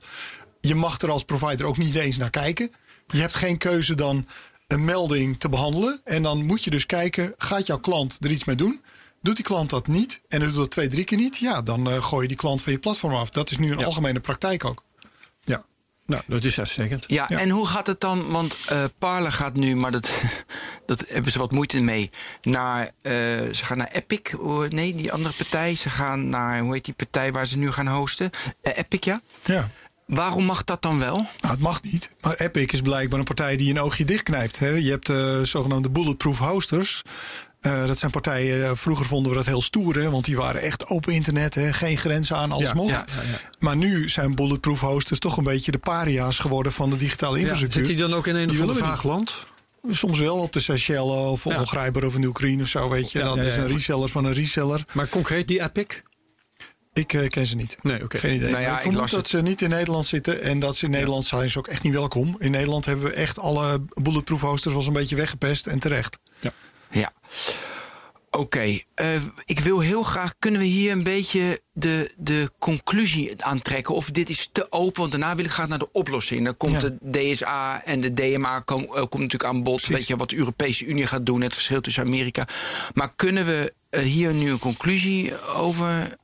je mag er als provider ook niet eens naar kijken. Je hebt geen keuze dan een melding te behandelen. En dan moet je dus kijken, gaat jouw klant er iets mee doen? Doet die klant dat niet en doet dat twee, drie keer niet... ja, dan eh, gooi je die klant van je platform af. Dat is nu een Ja. algemene praktijk ook. Ja, nou, dat is uitstekend. Ja, Ja. en hoe gaat het dan? Want eh Parler gaat nu, maar dat, [laughs] dat hebben ze wat moeite mee, naar, eh, ze gaan naar Epic. Oh, Nee, die andere partij. Ze gaan naar, hoe heet die partij waar ze nu gaan hosten? Epic, ja. Ja. Waarom mag dat dan wel? Nou, het mag niet. Maar Epic is blijkbaar een partij die een oogje dichtknijpt. Hè. Je hebt eh zogenaamde bulletproof hosters. Eh, dat zijn partijen, eh, vroeger vonden we dat heel stoer, hè, want die waren echt open internet, hè, geen grenzen aan, alles Ja, mocht. ja, ja, ja. Maar nu zijn bulletproof hosters toch een beetje de paria's geworden van de digitale Ja, infrastructuur. zit hij dan ook in een Die of ander vaag land? Soms wel op de Seychelles of Ja. ongrijper of in Oekraïne of zo, weet je. Ja, dat ja, is ja. een reseller van een reseller. Maar concreet die Epic? Ik eh, ken ze niet. Nee, oké. Geen idee. Nou ja, ik vermoed dat het. ze niet in Nederland zitten. En dat ze in Nederland zijn ze ook echt niet welkom. In Nederland hebben we echt alle bulletproof hosters was een beetje weggepest. En terecht. Ja. Oké, eh, ik wil heel graag. Kunnen we hier een beetje de, de conclusie aantrekken? Of dit is te open? Want daarna wil ik graag naar de oplossing. Dan komt Ja. de DSA en de DMA kom, eh, komt natuurlijk aan bod. Weet je wat de Europese Unie gaat doen, het verschil tussen Amerika. Maar kunnen we eh, hier nu een conclusie over,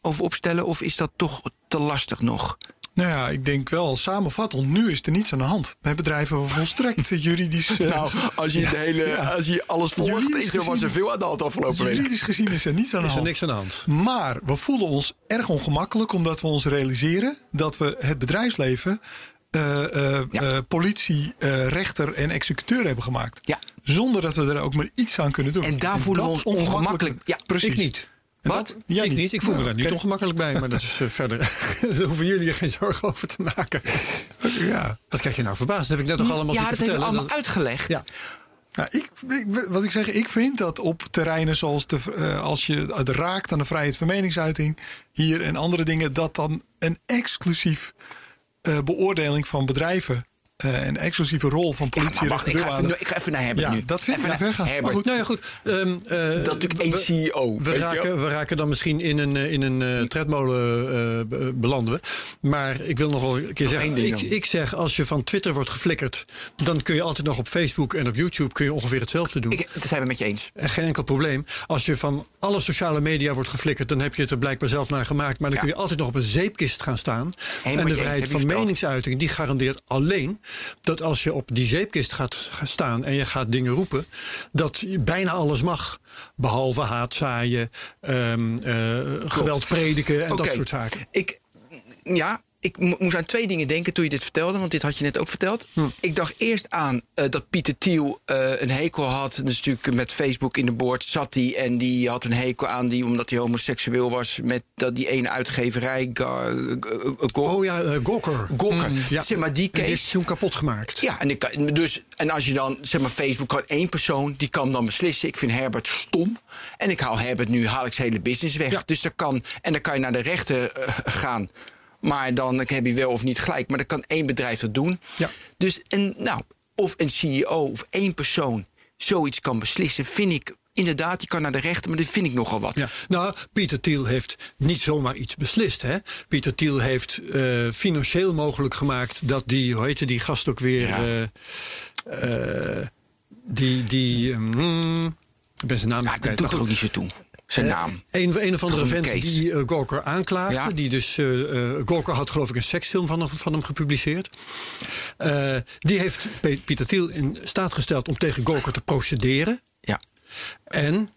over opstellen? Of is dat toch te lastig nog? Nou ja, ik denk wel samenvattend. Nu is er niets aan de hand. Bij bedrijven volstrekt [laughs] juridisch. eh, Nou, als je, de hele, ja. als je alles volgt, Juridisch is er, was er veel aan de hand afgelopen week. juridisch gezien is er niets aan de Is er hand. niks aan de hand? Maar we voelen ons erg ongemakkelijk omdat we ons realiseren dat we het bedrijfsleven, eh, eh, Ja. politie, eh, rechter en executeur hebben gemaakt. Ja. Zonder dat we er ook maar iets aan kunnen doen. En daar voelen we ons ongemakkelijk. Ja, precies. Ik niet. Wat? dat- jij ik niet. Ik voel me daar niet kijk, ongemakkelijk bij. Maar dat is eh, verder. [laughs] Daar hoeven jullie er geen zorgen over te maken. Ja. Wat kijk je nou verbaasd? Dat heb ik net toch allemaal ja, dat we vertellen. allemaal uitgelegd. Ja. Nou, ik, ik- wat ik zeg, ik vind dat op terreinen zoals de, eh, als je het raakt aan de vrijheid van meningsuiting hier en andere dingen, dat dan een exclusief eh, beoordeling van bedrijven eh, en exclusieve rol van Ja, politie en wacht, ik ga, even, ik ga even naar Herbert Ja, nu. dat vind ik even naar ver gaan. Herbert. Maar goed. Nou ja, goed. ehm, eh, Dat natuurlijk één we- CEO. We wel? raken, we raken dan misschien in een, eh, in een eh, tredmolen be- belanden we. Maar ik wil nog wel een keer Nog zeggen. ding Ik, ik zeg, als je van Twitter wordt geflikkerd... dan kun je altijd nog op Facebook en op YouTube kun je ongeveer hetzelfde doen. Ik, dat zijn we met je eens. En Geen enkel probleem. Als je van alle sociale media wordt geflikkerd, dan heb je het er blijkbaar zelf naar gemaakt. Maar dan Ja. kun je altijd nog op een zeepkist gaan staan. en de vrijheid van meningsuiting, die garandeert alleen dat als je op die zeepkist gaat staan en je gaat dingen roepen, dat je bijna alles mag. Behalve haat zaaien, ehm, eh, geweld prediken en dat soort zaken. Ik, ja, ik mo- moest aan twee dingen denken toen je dit vertelde, want dit had je net ook verteld. Hm. Ik dacht eerst aan eh, dat Pieter Thiel eh, een hekel had. Dus natuurlijk met Facebook in de boord zat hij en die had een hekel aan die, omdat hij homoseksueel was, met dat die ene uitgeverij. Oh ja, eh, Gawker. Gawker. Mm, ja. Zeg maar, die case- is toen kapot gemaakt. Ja, en, ik, dus, en als je dan, zeg maar, Facebook kan één persoon, die kan dan beslissen. Ik vind Herbert stom. En ik haal Herbert nu, haal ik zijn hele business weg. Ja. Dus dat kan, en dan kan je naar de rechter gaan. Maar dan heb je wel of niet gelijk. Maar dan kan één bedrijf dat doen. Ja. Dus, en, nou, of een CEO of één persoon zoiets kan beslissen, vind ik inderdaad, die kan naar de rechter, maar dat vind ik nogal wat. Ja, nou, Pieter Thiel heeft niet zomaar iets beslist. Hè? Pieter Thiel heeft eh, financieel mogelijk gemaakt dat die, hoe heette die gast ook weer? Ja. eh, eh, die, die, mm, ik ben zijn naam Ja, dat doet er ook niet zo toe. Zijn Eh, naam. Een, een of andere vent die uh, Gawker aanklaagde. Ja. Die dus, eh, Gawker had geloof ik een seksfilm van, hem- van hem gepubliceerd. Die heeft Pieter Thiel in staat gesteld om tegen Gawker te procederen. Ja. En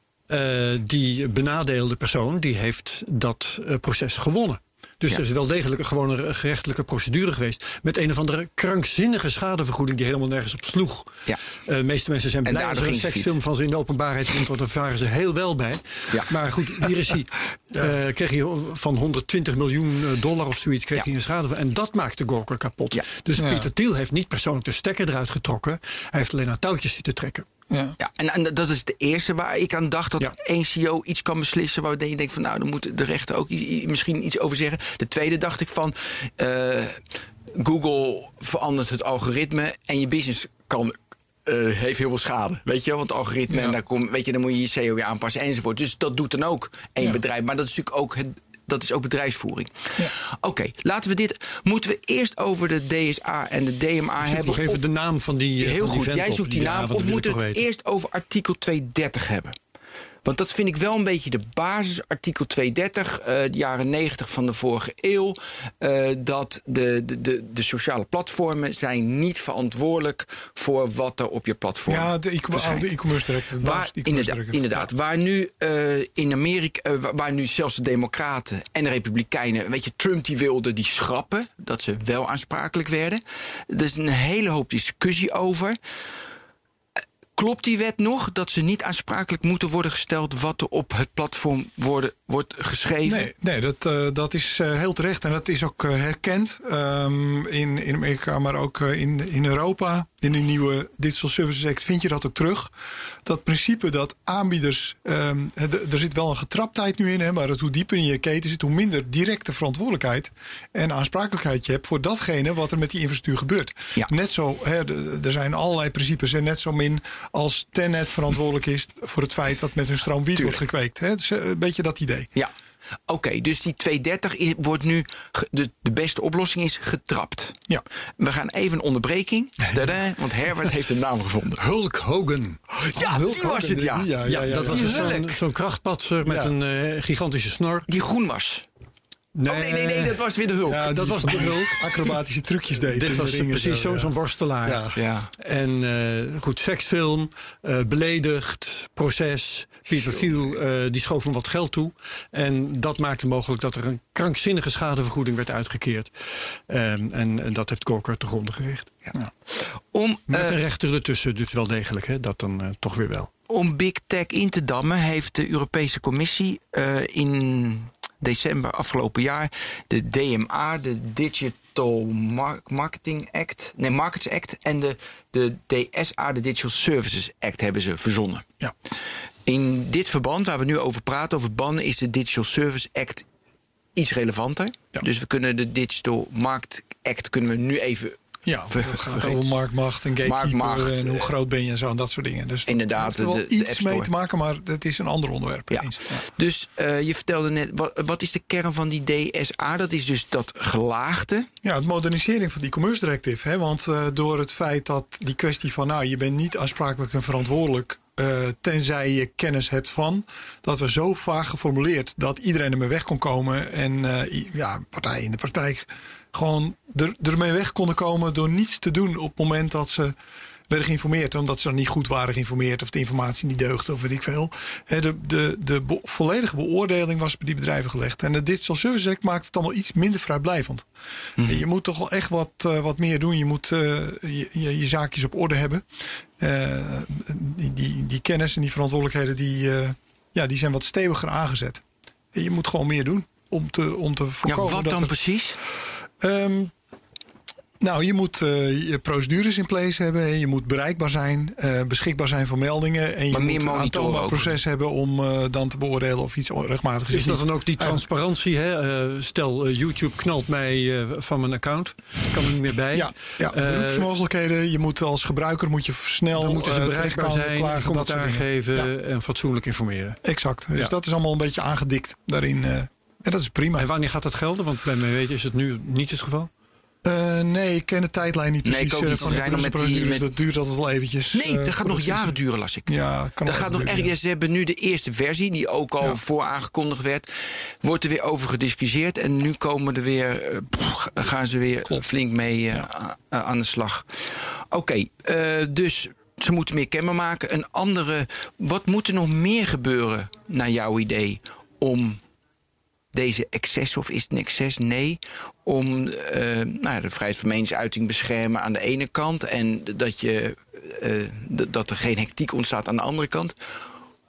die benadeelde persoon die heeft dat proces gewonnen. Dus Ja. er is wel degelijk een gewone gerechtelijke procedure geweest. Met een of andere krankzinnige schadevergoeding die helemaal nergens op sloeg. Ja. Eh, de meeste mensen zijn blij als er een seksfilm van ze in de openbaarheid komt. Want daar varen ze heel wel bij. Ja. Maar goed, hier is hij. [laughs] eh, kreeg hij van 120 miljoen eh, dollar of zoiets kreeg Ja. hij een schade van. En dat maakte Gorker kapot. Ja. Dus Ja. Pieter Thiel heeft niet persoonlijk de stekker eruit getrokken. Hij heeft alleen aan touwtjes zitten trekken. Ja. Ja, en, en dat is de eerste waar ik aan dacht dat Ja. één CEO iets kan beslissen. Waar je denkt van nou, dan moet de rechter ook misschien iets over zeggen. De tweede dacht ik van eh, Google verandert het algoritme en je business kan. eh, heeft heel veel schade, weet je, wel? want het algoritme en daar kom, weet je, dan moet je je SEO weer aanpassen enzovoort. Dus dat doet dan ook één Ja. bedrijf, maar dat is natuurlijk ook het, dat is ook bedrijfsvoering. Oké, laten we dit. Moeten we eerst over de DSA en de DMA Zoek hebben? nog even of- de naam van die. eh, Heel van die goed, vent jij zoekt die Ja, naam. Of moeten we het weten. eerst over artikel 230 hebben? Want dat vind ik wel een beetje de basis. Artikel 230, eh, de jaren 90 van de vorige eeuw. eh, dat de, de, de, de sociale platformen zijn niet verantwoordelijk voor wat er op je platform Ja, de e-commerce director. Waar, inderdaad, director. inderdaad. Waar nu eh, in Amerika, waar- waar nu zelfs de Democraten en de Republikeinen, weet je, Trump die wilde die schrappen, dat ze wel aansprakelijk werden. Er is een hele hoop discussie over. Klopt die wet nog dat ze niet aansprakelijk moeten worden gesteld wat er op het platform worden, wordt geschreven? Nee, nee dat, eh, dat is eh, heel terecht. En dat is ook eh, herkend ehm, in, in Amerika, maar ook in, in Europa. In de nieuwe Digital Services Act vind je dat ook terug. Dat principe dat aanbieders. ehm, er zit wel een getraptheid nu in, hè, maar het, hoe dieper in je keten zit, hoe minder directe verantwoordelijkheid en aansprakelijkheid je hebt voor datgene wat er met die infrastructuur gebeurt. Ja. Net zo, hè, er zijn allerlei principes en net zo min als Tenet verantwoordelijk is voor het feit dat met hun stroom wiet wordt gekweekt. Hè. Het is eh, een beetje dat idee. Ja. Oké, dus die 230 i- wordt nu. De, de beste oplossing is getrapt. Ja. We gaan even een onderbreking. Tada, want Herbert heeft een naam gevonden. Hulk Hogan. Ja, Hulk die was Hogan, het, ja. die, ja. Ja, dat was zo'n zo'n krachtpatser met een eh, gigantische snor. Die groen was. Nee, Oh nee, nee, nee, dat was weer de Hulk. Ja, dat was de Hulk. Acrobatische trucjes deed. [laughs] Dit de was ringen precies zo, zo'n ja. zo'n worstelaar. Ja. Ja. En eh, goed, seksfilm, eh, beledigd, proces. Pieter Thiel eh, die schoof hem wat geld toe. En dat maakte mogelijk dat er een krankzinnige schadevergoeding werd uitgekeerd. Ehm, en, en dat heeft Gorker te gronden gericht. Om, Met een rechter ertussen, dus wel degelijk. Hè? Dat dan toch weer wel. om Big Tech in te dammen, heeft de Europese Commissie eh, in december afgelopen jaar de DMA, de Digital Mar- Marketing Act, nee, Markets Act en de, de DSA, de Digital Services Act, hebben ze verzonnen. Ja. In dit verband, waar we nu over praten, over bannen, is de Digital Service Act iets relevanter. Ja. Dus we kunnen de Digital Markt Act kunnen we nu even Ja, het gaat over marktmacht en gatekeeper Marktmacht, en hoe eh, groot ben je en zo en dat soort dingen. Dus Inderdaad, heeft er wel de- iets mee te maken, maar het is een ander onderwerp. Ja. Dus eh, je vertelde net, wat, wat is de kern van die DSA? Dat is dus dat gelaagde. Ja, het modernisering van die commerce directive. Hè? Want eh, door het feit dat die kwestie van, nou, je bent niet aansprakelijk en verantwoordelijk. tenzij je kennis hebt van. Dat we zo vaag geformuleerd dat iedereen ermee weg kon komen. En ja, partijen in de praktijk gewoon er, ermee weg konden komen door niets te doen op het moment dat ze werden geïnformeerd. Omdat ze dan niet goed waren geïnformeerd of de informatie niet deugde of weet ik veel. De de, de be- volledige beoordeling was bij die bedrijven gelegd. En de Digital Services Act maakt het allemaal iets minder vrijblijvend. En Je moet toch wel echt wat, eh, wat meer doen. Je moet eh, je, je, je zaakjes op orde hebben. Eh, die, die, die kennis en die verantwoordelijkheden die, ja, die zijn wat steviger aangezet. Je moet gewoon meer doen om te, om te Ja, voorkomen wat dat dan er- precies? Ehm, nou, je moet eh, je procedures in place hebben. Je moet bereikbaar zijn, eh, beschikbaar zijn voor meldingen. En je Maar meer moet een aantoonbaar proces hebben om eh, dan te beoordelen of iets rechtmatig is. Is dat dan ook die transparantie? Hè? Eh, stel, YouTube knalt mij eh, van mijn account. Ik kan er niet meer bij. Ja, ja beroepsmogelijkheden. Je moet als gebruiker moet je snel dan moeten ze bereikbaar zijn, klagen, dat soort commentaar dingen. geven en fatsoenlijk informeren. Exact. Dus Ja. dat is allemaal een beetje aangedikt daarin. En dat is prima. En wanneer gaat dat gelden? Want bij mij weten is het nu niet het geval. Eh, nee, ik ken de tijdlijn niet Nee, precies. ik ook eh, niet. van zijn nog met die- procedures. met- Dat duurt altijd wel eventjes. Nee, eh, dat gaat nog jaren duren, las ik. Ja, kan Dat gaat nog duren, erg. ja. Ze hebben nu de eerste versie, die ook al Ja. voor aangekondigd werd. Wordt er weer over gediscussieerd. En nu komen er weer, pff, gaan ze weer flink mee aan de slag. Oké, eh, dus ze moeten meer kenbaar maken. Een andere, wat moet er nog meer gebeuren, naar jouw idee, om deze excess, of is het een excess? Nee. Om eh, nou, de vrijheid van meningsuiting beschermen aan de ene kant. En dat, je, eh, dat er geen hectiek ontstaat aan de andere kant.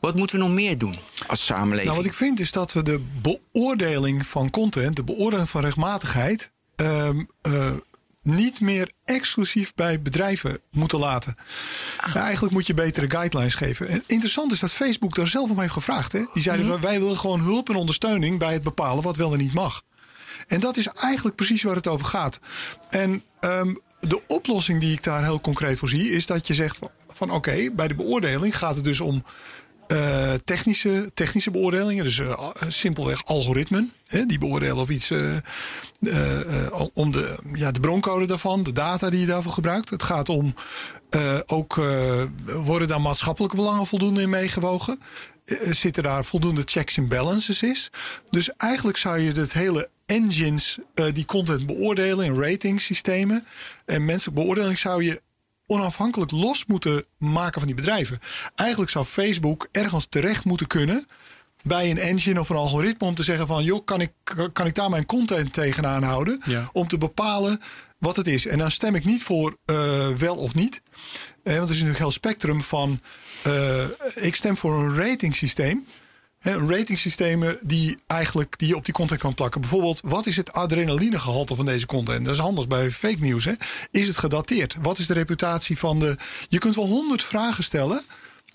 Wat moeten we nog meer doen als samenleving? Nou, wat ik vind is dat we de beoordeling van content, de beoordeling van rechtmatigheid, ehm, eh, niet meer exclusief bij bedrijven moeten laten. Ja, eigenlijk moet je betere guidelines geven. En interessant is dat Facebook daar zelf om heeft gevraagd. Hè? Die zeiden: Mhm. wij willen gewoon hulp en ondersteuning bij het bepalen wat wel en niet mag. En dat is eigenlijk precies waar het over gaat. En ehm, de oplossing die ik daar heel concreet voor zie, is dat je zegt van, van oké, bij de beoordeling gaat het dus om eh, technische, technische beoordelingen. Dus eh, simpelweg algoritmen. Hè, die beoordelen of iets eh, om de, ja, de broncode daarvan, de data die je daarvoor gebruikt. Het gaat om ook worden daar maatschappelijke belangen voldoende in meegewogen. Zitten daar voldoende checks en balances is. Dus eigenlijk zou je het hele engines die content beoordelen in ratingsystemen en menselijke beoordeling zou je onafhankelijk los moeten maken van die bedrijven. Eigenlijk zou Facebook ergens terecht moeten kunnen bij een engine of een algoritme om te zeggen van joh, kan ik, kan ik daar mijn content tegenaan houden Ja. om te bepalen wat het is. En dan stem ik niet voor eh, wel of niet. Eh, want er is natuurlijk heel spectrum van eh, ik stem voor een ratingsysteem. Hè, Een ratingsystemen die eigenlijk die je op die content kan plakken. Bijvoorbeeld, wat is het adrenalinegehalte van deze content? Dat is handig bij fake news. Hè? Is het gedateerd? Wat is de reputatie van de. Je kunt wel honderd vragen stellen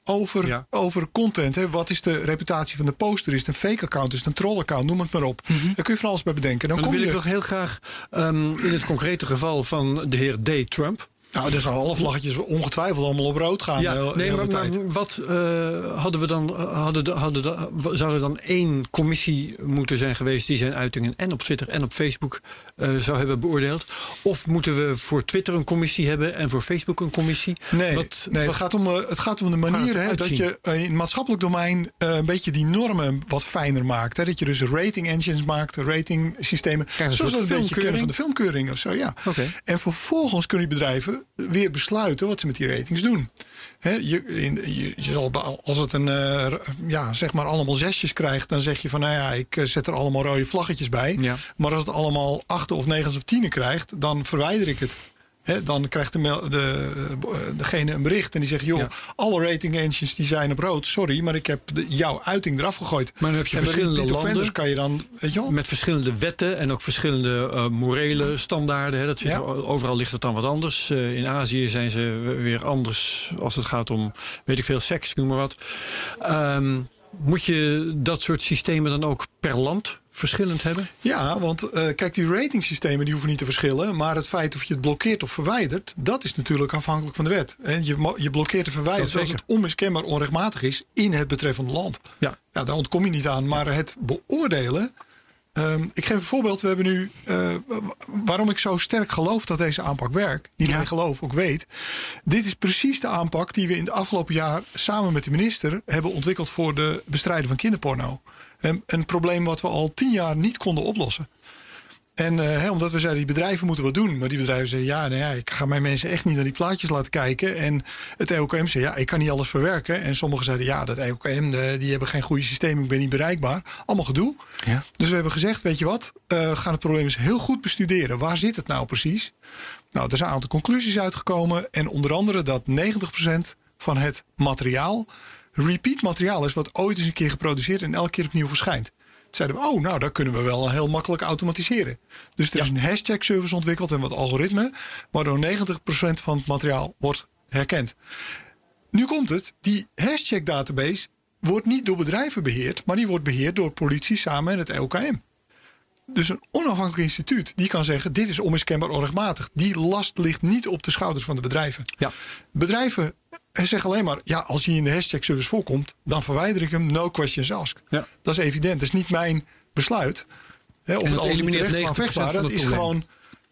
over, Ja. over content. Hè? Wat is de reputatie van de poster? Is het een fake account? Is het een troll account? Noem het maar op. Daar kun je van alles bij bedenken. Dan kom wil je. ik toch heel graag ehm, in het concrete geval van de heer D. Trump. Nou, er zal alle vlaggetjes ongetwijfeld allemaal op rood gaan. Ja, nee, maar, wat eh, hadden we dan? Hadden, de- hadden, de- zou er dan één commissie moeten zijn geweest die zijn uitingen en op Twitter en op Facebook eh, zou hebben beoordeeld? Of moeten we voor Twitter een commissie hebben en voor Facebook een commissie? Nee, Wat- nee wat- het, gaat om, eh, het gaat om de manier hè, dat je eh, in het maatschappelijk domein een beetje die normen wat fijner maakt. Hè? Dat je dus rating engines maakt, rating systemen. Zoals we soort een beetje kennen filmkeuring? van de filmkeuring of zo. Ja. Oké. En vervolgens kunnen die bedrijven weer besluiten wat ze met die ratings doen. Je, in, je, je zal, be- als het een, eh, ja, zeg maar allemaal zesjes krijgt, dan zeg je van nou ja, ik eh, zet er allemaal rode vlaggetjes bij. Ja. Maar als het allemaal achten of negens of tienen krijgt, dan verwijder ik het. Dan krijgt de, de, eh, degene een bericht en die zegt: joh, Ja. alle rating engines die zijn op rood. Sorry, maar ik heb de, jouw uiting eraf gegooid. Maar dan heb je en verschillende landen. kan je dan, weet je wel? Met verschillende wetten en ook verschillende eh, morele standaarden. Hè. Dat Ja. er- overal ligt het dan wat anders. Eh, in Azië zijn ze weer anders als het gaat om, weet ik veel, seks, noem maar wat. Ehm, moet je dat soort systemen dan ook per land verschillend hebben? Ja, want uh, kijk, die ratingsystemen die hoeven niet te verschillen. Maar het feit of je het blokkeert of verwijdert, dat is natuurlijk afhankelijk van de wet. En je, je blokkeert en verwijdert als het onmiskenbaar onrechtmatig is in het betreffende land. Ja. ja, daar ontkom je niet aan. Maar het beoordelen. Um, ik geef een voorbeeld. We hebben nu. Uh, waarom ik zo sterk geloof dat deze aanpak werkt. Niet alleen geloof, ook weet. Dit is precies de aanpak die we in het afgelopen jaar samen met de minister hebben ontwikkeld voor de bestrijden van kinderporno. Um, een probleem wat we al tien jaar niet konden oplossen. En uh, omdat we zeiden, die bedrijven moeten wat doen. Maar die bedrijven zeiden, ja, nou ja, ik ga mijn mensen echt niet naar die plaatjes laten kijken. En het EOKM zei, ja, ik kan niet alles verwerken. En sommigen zeiden, ja, dat EOKM, de, die hebben geen goede systeem, ik ben niet bereikbaar. Allemaal gedoe. Ja. Dus we hebben gezegd, weet je wat, uh, gaan het probleem eens heel goed bestuderen. Waar zit het nou precies? Nou, er zijn een aantal conclusies uitgekomen. En onder andere dat 90% van het materiaal repeat materiaal is... wat ooit eens een keer geproduceerd en elke keer opnieuw verschijnt zeiden we, oh, nou, dat kunnen we wel heel makkelijk automatiseren. Dus er is een hashtag service ontwikkeld en wat algoritme, waardoor 90% van het materiaal wordt herkend. Nu komt het, die hashtag database wordt niet door bedrijven beheerd, maar die wordt beheerd door politie samen met het EOKM. Dus een onafhankelijk instituut die kan zeggen: dit is onmiskenbaar onrechtmatig. Die last ligt niet op de schouders van de bedrijven. Ja. Bedrijven zeggen alleen maar: ja, als hij in de hashtag service voorkomt, dan verwijder ik hem. No questions asked. Ja. Dat is evident. Dat is niet mijn besluit. Hè, of het elimineert 90% van vechtbaar, dat is gewoon.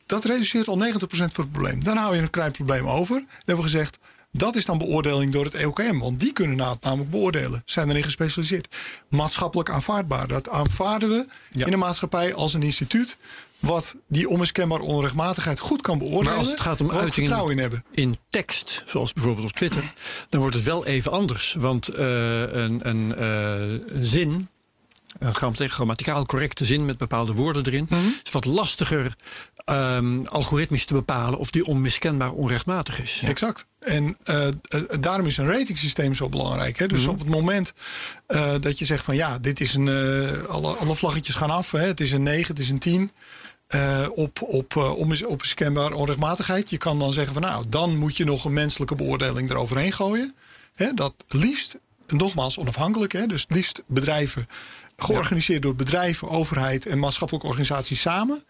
Dat reduceert al 90% van het probleem. Dan hou je een klein probleem over. Dan hebben we gezegd: dat is dan beoordeling door het EOKM. Want die kunnen na het namelijk beoordelen. Zijn erin gespecialiseerd. Maatschappelijk aanvaardbaar. Dat aanvaarden we in de maatschappij als een instituut. Wat die onmiskenbare onrechtmatigheid goed kan beoordelen. Maar als het gaat om uitingen in, hebben. in tekst, zoals bijvoorbeeld op Twitter, dan wordt het wel even anders. Want uh, een, een, uh, een zin een grammaticaal correcte zin met bepaalde woorden erin. Mm -hmm. is wat lastiger um, algoritmisch te bepalen of die onmiskenbaar onrechtmatig is. Exact. En uh, daarom is een ratingsysteem zo belangrijk. Hè? Dus mm -hmm. op het moment uh, dat je zegt van ja, dit is een. alle, alle vlaggetjes gaan af. Hè? Het is een 9, het is een 10. Uh, op, op, uh, onrechtmatigheid. Je kan dan zeggen van nou, dan moet je nog een menselijke beoordeling eroverheen gooien. Hè, dat liefst, nogmaals onafhankelijk, hè, dus liefst bedrijven georganiseerd door bedrijven, overheid en maatschappelijke organisaties samen.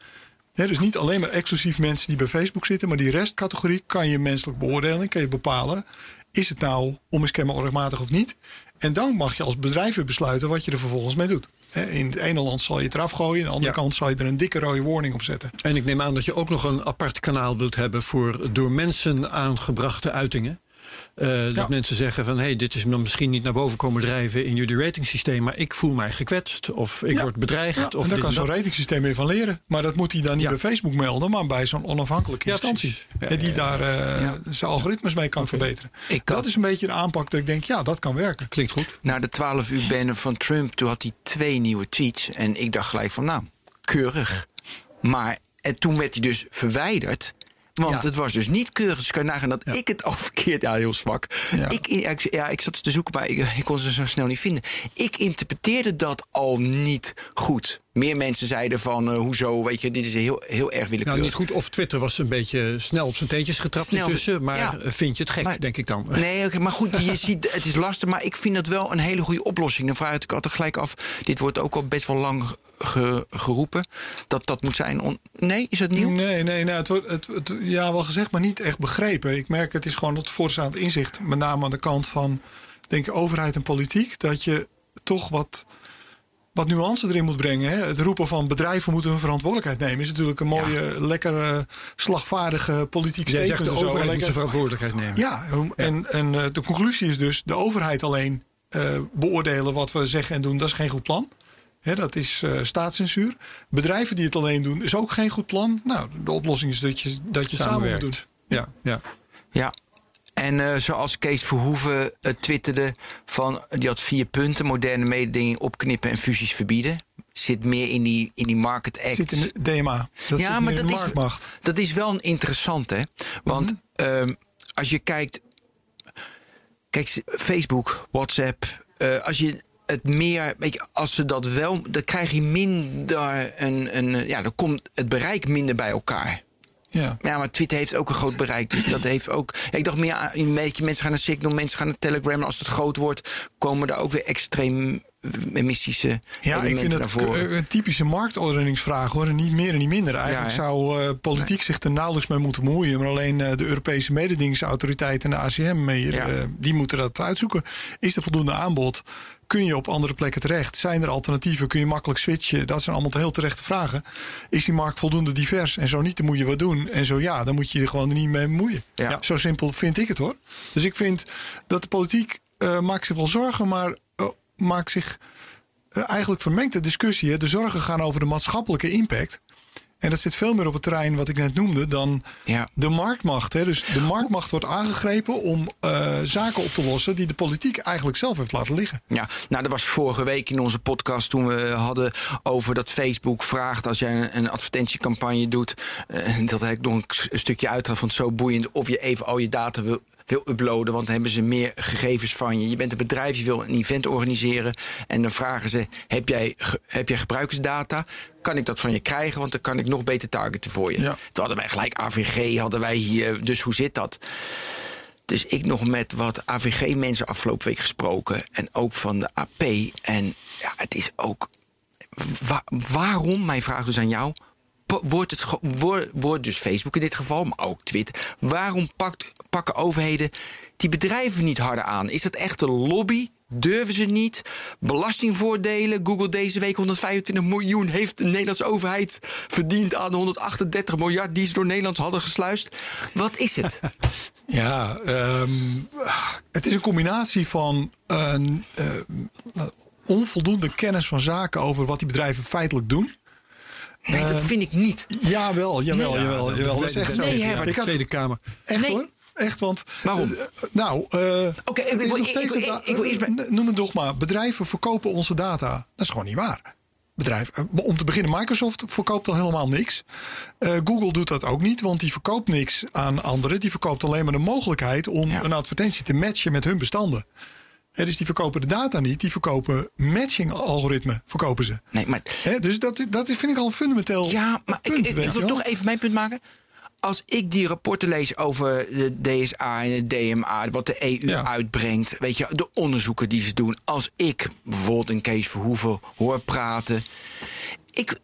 dus niet alleen maar exclusief mensen die bij Facebook zitten, maar die restcategorie kan je menselijk beoordelen, kan je bepalen. Is het nou onmiskenbaar onrechtmatig of niet? En dan mag je als bedrijf besluiten wat je er vervolgens mee doet. In het ene land zal je het eraf gooien, in de andere kant zal je er een dikke rode warning op zetten. En ik neem aan dat je ook nog een apart kanaal wilt hebben voor door mensen aangebrachte uitingen. Uh, dat mensen zeggen van hey, dit is dan misschien niet naar boven komen drijven in jullie ratingsysteem, maar ik voel mij gekwetst of ik word bedreigd. Ja, of en daar kan zo'n ratingsysteem weer van leren. Maar dat moet hij dan niet bij Facebook melden, maar bij zo'n onafhankelijke instantie. die daar uh, zijn algoritmes mee kan verbeteren. dat is een beetje de aanpak dat ik denk, ja, dat kan werken. Klinkt goed. Na de 12 uur bannen van Trump, toen had hij twee nieuwe tweets. En ik dacht gelijk van, nou, keurig. Maar en toen werd hij dus verwijderd. Want het was dus niet keurig. Dus kan je nagaan dat ik het [laughs] al verkeerd... Ja, heel zwak. Ik, ja, ik zat te zoeken, maar ik, ik kon ze zo snel niet vinden. Ik interpreteerde dat al niet goed meer mensen zeiden van uh, hoezo, weet je, dit is heel, heel erg willekeurig. Nou, niet goed. Of Twitter was een beetje snel op zijn teentjes getrapt snel, tussen. Maar vind je het gek, denk ik dan? Nee, okay, maar goed, je [laughs] ziet, het is lastig. Maar ik vind het wel een hele goede oplossing. Dan vraag ik altijd gelijk af. Dit wordt ook al best wel lang geroepen. Dat dat moet zijn. nee, is het nieuw? Nee, nee, nou, het wordt het, het, ja, wel gezegd, maar niet echt begrepen. Ik merk het is gewoon het voorstaand inzicht. Met name aan de kant van, denk ik, overheid en politiek. Dat je toch wat wat nuance erin moet brengen. Hè? Het roepen van bedrijven moeten hun verantwoordelijkheid nemen... is natuurlijk een mooie, ja. lekkere, slagvaardige politiek statement. Jij zegt de overheid moet zijn verantwoordelijkheid nemen. Ja, en, en uh, de conclusie is dus... de overheid alleen uh, beoordelen wat we zeggen en doen... dat is geen goed plan. Dat is uh, staatscensuur. Bedrijven die het alleen doen, is ook geen goed plan. Nou, de oplossing is dat je, dat je samen moet doen. Ja, ja. ja. En uh, zoals Kees Verhoeven uh, twitterde van die had vier punten: moderne mededinging opknippen en fusies verbieden. Zit meer in die, in die market act. Zit in de DMA. Dat ja, maar dat is, dat is wel een interessant, hè? Want mm -hmm. uh, als je kijkt, kijk, Facebook, WhatsApp, als je het meer, weet je, als ze dat wel, dan krijg je minder een, een ja, dan komt het bereik minder bij elkaar. Ja. ja, maar Twitter heeft ook een groot bereik. Dus dat heeft ook. Ik dacht meer een beetje mensen gaan naar Signal, mensen gaan naar Telegram. En als het groot wordt, komen er ook weer extreem emistische Ja, ik vind het een typische marktordeningsvraag hoor. Niet meer en niet minder. Eigenlijk zou uh, politiek zich er nauwelijks mee moeten bemoeien. Maar alleen uh, de Europese mededingingsautoriteit en de ACM hier, ja. uh, die moeten dat uitzoeken. Is er voldoende aanbod? Kun je op andere plekken terecht? Zijn er alternatieven? Kun je makkelijk switchen? Dat zijn allemaal heel terechte vragen. Is die markt voldoende divers? En zo niet, dan moet je wat doen. En zo ja, dan moet je je gewoon niet mee bemoeien. Ja. Zo simpel vind ik het hoor. Dus ik vind dat de politiek uh, maakt zich wel zorgen, maar uh, maakt zich uh, eigenlijk vermengt de discussie. Hè. De zorgen gaan over de maatschappelijke impact. En dat zit veel meer op het terrein wat ik net noemde dan ja. de marktmacht. Hè. Dus de marktmacht wordt aangegrepen om uh, zaken op te lossen die de politiek eigenlijk zelf heeft laten liggen. Ja, nou dat was vorige week in onze podcast toen we hadden over dat Facebook vraagt als jij een, een advertentiecampagne doet. Uh, [laughs] dat heb ik nog een stukje uitgehaald van zo boeiend of je even al je data wil wil uploaden, want dan hebben ze meer gegevens van je. Je bent een bedrijf, je wil een event organiseren en dan vragen ze: heb jij, heb jij gebruikersdata? Kan ik dat van je krijgen? Want dan kan ik nog beter targeten voor je. Ja. Toen hadden wij gelijk AVG, hadden wij hier. Dus hoe zit dat? Dus ik nog met wat AVG-mensen afgelopen week gesproken. En ook van de AP. En ja, het is ook. Wa waarom, mijn vraag dus aan jou wordt, het, wordt, wordt dus Facebook in dit geval, maar ook Twitter. Waarom pakt, pakken overheden die bedrijven niet harder aan? Is dat echt een lobby? Durven ze niet? Belastingvoordelen. Google deze week 125 miljoen heeft de Nederlandse overheid verdiend aan de 138 miljard die ze door Nederland hadden gesluist. Wat is het? [laughs] Ja, um, het is een combinatie van een uh, onvoldoende kennis van zaken over wat die bedrijven feitelijk doen. Nee, dat vind ik niet. Jawel, jawel, nee, jawel. jawel. Dat is echt zo. Nee, ik had, Tweede Kamer. Echt nee. hoor. Echt, want... Waarom? Uh, nou, uh, Oké, okay, ik, ik, ik, ik, ik, wil eerst... Noem het dogma. Bedrijven verkopen onze data. Dat is gewoon niet waar. Bedrijf. Om te beginnen, Microsoft verkoopt al helemaal niks. Uh, Google doet dat ook niet, want die verkoopt niks aan anderen. Die verkoopt alleen maar de mogelijkheid om ja. een advertentie te matchen met hun bestanden. He, dus die verkopen de data niet, die verkopen matching-algoritmen, verkopen ze. Nee, maar... He, dus dat, dat vind ik al een fundamenteel Ja, maar punt, ik, ik, ik wil toch even mijn punt maken. Als ik die rapporten lees over de DSA en de DMA, wat de EU ja. uitbrengt, weet je, de onderzoeken die ze doen. Als ik bijvoorbeeld een Kees Verhoeven hoor praten, ik,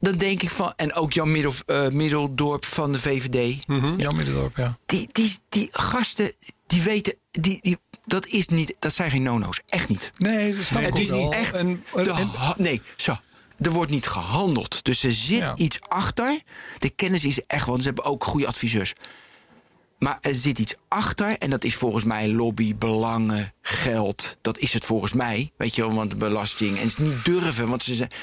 dan denk ik van. En ook Jan Middel, uh, Middeldorp van de VVD. Mm -hmm. Jan Middeldorp, ja. Die, die, die gasten, die weten. Die, die, dat, is niet, dat zijn geen nono's. Echt niet. Nee, dat snap het ik is wel. niet echt. En, de, en, nee, zo. Er wordt niet gehandeld. Dus er zit ja. iets achter. De kennis is echt, want ze hebben ook goede adviseurs. Maar er zit iets achter en dat is volgens mij lobby, belangen, geld. Dat is het volgens mij, weet je wel, want belasting. En het niet durven, want ze zeggen,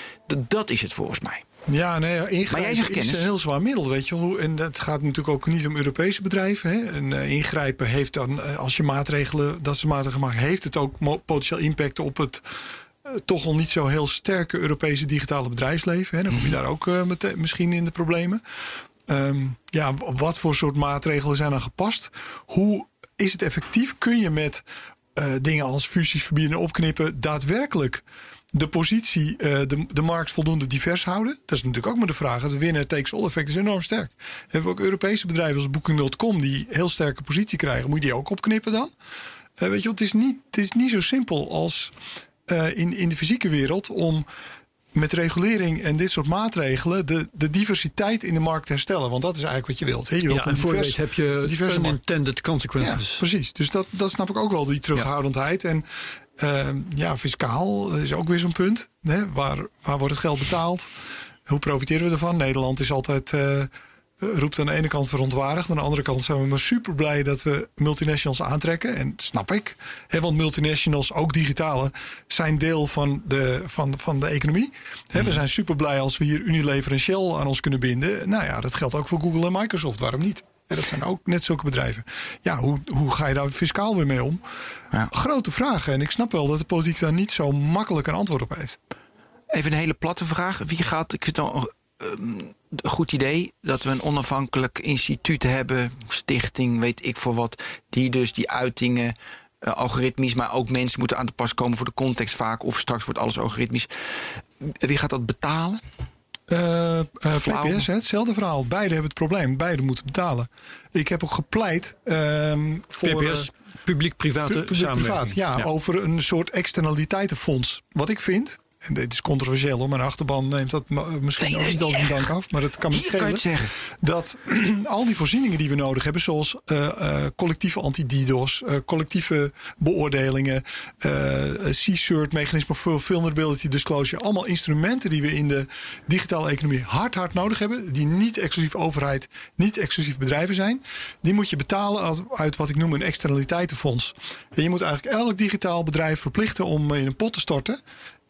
dat is het volgens mij. Ja, nee, ingrijpen maar jij zegt is een heel zwaar middel, weet je wel. En het gaat natuurlijk ook niet om Europese bedrijven. Hè. En uh, ingrijpen heeft dan, uh, als je maatregelen, dat ze maatregelen maken, heeft het ook potentieel impact op het uh, toch al niet zo heel sterke Europese digitale bedrijfsleven. Hè. Dan kom je daar ook met, misschien in de problemen. Um, ja, wat voor soort maatregelen zijn dan gepast? Hoe is het effectief? Kun je met uh, dingen als fusies verbieden en opknippen daadwerkelijk de positie, uh, de, de markt voldoende divers houden? Dat is natuurlijk ook maar de vraag. Het winner takes all effect is enorm sterk. We hebben ook Europese bedrijven als Booking.com die heel sterke positie krijgen. Moet je die ook opknippen dan? Uh, weet je, het is, niet, het is niet zo simpel als uh, in, in de fysieke wereld om met regulering en dit soort maatregelen de, de diversiteit in de markt herstellen. Want dat is eigenlijk wat je wilt. Hè? Je wilt ja, en voor divers, heb je diverse unintended consequences. Ja, precies. Dus dat, dat snap ik ook wel, die terughoudendheid. Ja. En uh, ja, fiscaal is ook weer zo'n punt. Hè? Waar, waar wordt het geld betaald? Hoe profiteren we ervan? Nederland is altijd... Uh, roept aan de ene kant verontwaardigd. Aan de andere kant zijn we maar super blij dat we multinationals aantrekken. En dat snap ik. Want multinationals, ook digitale, zijn deel van de, van, van de economie. We zijn super blij als we hier Unilever en Shell aan ons kunnen binden. Nou ja, dat geldt ook voor Google en Microsoft. Waarom niet? Dat zijn ook net zulke bedrijven. Ja, hoe, hoe ga je daar fiscaal weer mee om? Ja. Grote vragen. En ik snap wel dat de politiek daar niet zo makkelijk een antwoord op heeft. Even een hele platte vraag. Wie gaat, ik vind het al een goed idee dat we een onafhankelijk instituut hebben, stichting, weet ik voor wat, die dus die uitingen uh, algoritmisch, maar ook mensen moeten aan te pas komen voor de context vaak, of straks wordt alles algoritmisch. Wie gaat dat betalen? Eh, eh, Flauw. PPS, hè, hetzelfde verhaal. Beide hebben het probleem. Beide moeten betalen. Ik heb ook gepleit ehm, voor... eh, PPS, publiek-private Publiek-privaat, samenwerking. ja, over een soort externaliteitenfonds. Wat ik vind, en dit is controversieel hoor, mijn achterban neemt dat misschien ook niet altijd dank af, maar dat kan me Hier kan je schelen. zeggen. Dat [clears throat] al die voorzieningen die we nodig hebben, zoals eh, eh, collectieve anti-DDoS, eh, collectieve beoordelingen, C-cert, mechanisme voor vulnerability disclosure, allemaal instrumenten die we in de digitale economie hard, hard nodig hebben, die niet exclusief overheid, niet exclusief bedrijven zijn, die moet je betalen uit wat ik noem een externaliteitenfonds. En je moet eigenlijk elk digitaal bedrijf verplichten om in een pot te storten.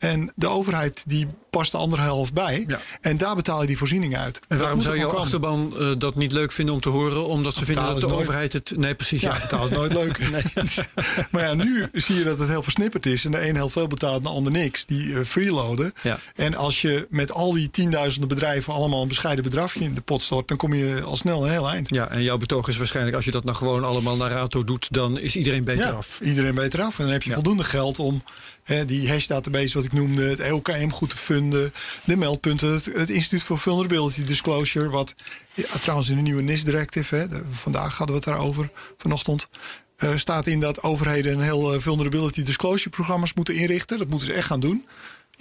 En de overheid die past de andere helft bij. Ja. En daar betaal je die voorzieningen uit. En waarom zou jouw komen. achterban eh, dat niet leuk vinden om te horen? Omdat ze vinden dat de nooit- overheid het... Nee, precies. Ja, Ja. taal is nooit leuk. [laughs] [laughs] maar ja, nu zie je dat het heel versnipperd is. En de een heel veel betaalt en de ander niks. Die eh, freeloaden. Ja. En als je met al die tienduizenden bedrijven allemaal een bescheiden bedragje in de pot stort, dan kom je al snel een heel eind. Ja, en jouw betoog is waarschijnlijk... als je dat nou gewoon allemaal naar Rato doet... dan is iedereen beter af. iedereen beter af. En dan heb je voldoende geld om die hash-database wat ik noemde, het EOKM goed te funden, de meldpunten, het, Instituut voor Vulnerability Disclosure, wat trouwens in de nieuwe NIS-directive, vandaag hadden we het daarover, vanochtend, eh, staat in dat overheden een heel eh, vulnerability disclosure programma's moeten inrichten. Dat moeten ze echt gaan doen.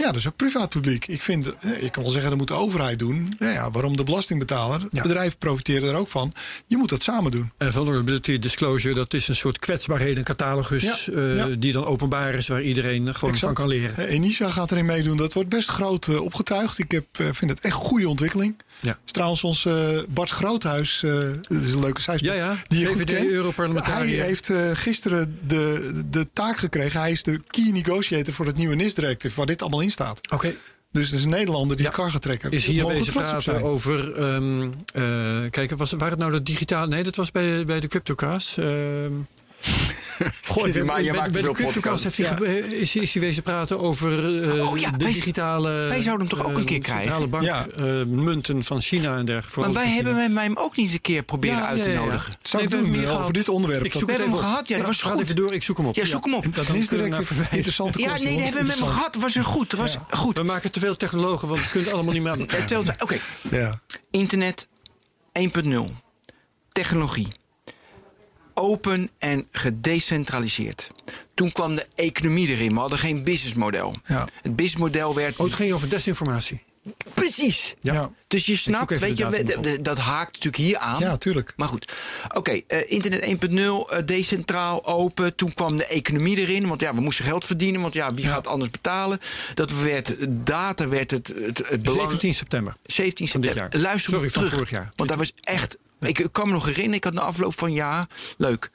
Ja, is ook privaat publiek. Ik vind, eh, je kan wel zeggen dat moet de overheid doen. Nou ja, waarom de belastingbetaler? Ja. Bedrijven profiteren er ook van. Je moet dat samen doen. En vulnerability disclosure, dat is een soort kwetsbaarheden catalogus... Ja, eh, ja. die dan openbaar is... waar iedereen gewoon van kan leren. Eh, Enisa gaat erin meedoen. Dat wordt best groot eh, opgetuigd. Ik heb, eh, vind het echt goede ontwikkeling. Ja. Is trouwens ons eh, Bart Groothuis. eh, dat is een leuke zijspoor. Ja, ja. Die VVD. Europarlementariër. Hij heeft eh, gisteren de, de taak gekregen. Hij is de key negotiator voor het nieuwe NIS-directive. Waar dit allemaal in staat. Oké. Dus is een Nederlander die Ja. kar gaat trekken. Is hier bezig praten over... eh, kijk, was, waar het nou de digitale... Nee, dat was bij, bij de CryptoCast. ehm Goh, [laughs] ik- Maar je maakt bij de veel CryptoCast heeft ge- is, hij- is hij wezen praten over eh, Oh ja, de wij- digitale... wij zouden hem toch ook eh, een keer krijgen? Centrale bank, Ja. eh, munten van China en dergelijke. Maar wij hebben hem hem ook niet eens een keer proberen Ja, uit ja, te ja, ja. nodigen. Zou ik we hebben doen, hem hier over gehad. dit onderwerp. Ik zoek We het hebben even hem gehad, ja, dat was goed. even door, ik zoek hem op. Ja, zoek hem op. Dat naar verwijzen. Interessante Ja, nee, dat hebben we hem gehad. was een goed. Was goed. We maken te veel technologen, want we kunnen het allemaal niet meer aan elkaar. Ja, Oké, Ja. internet 1.0. Technologie. Open en gedecentraliseerd. Toen kwam de economie erin. We hadden geen businessmodel. Ja. Het businessmodel werd Oh, het ging over desinformatie. Precies. Ja. Dus je snapt, weet de je, de- dat haakt natuurlijk hier aan. ja, tuurlijk. Maar goed, oké, eh, internet 1.0, eh, decentraal, open. Toen kwam de economie erin, want ja, we moesten geld verdienen. Want ja, wie gaat anders betalen? Dat werd, data werd het, het, het belang... 17 september. 17 Van dit september. jaar. Luister Sorry, van terug. vorig jaar. Want dat was echt... Ik, ik kan me nog herinneren, ik had na afloop van ja, leuk.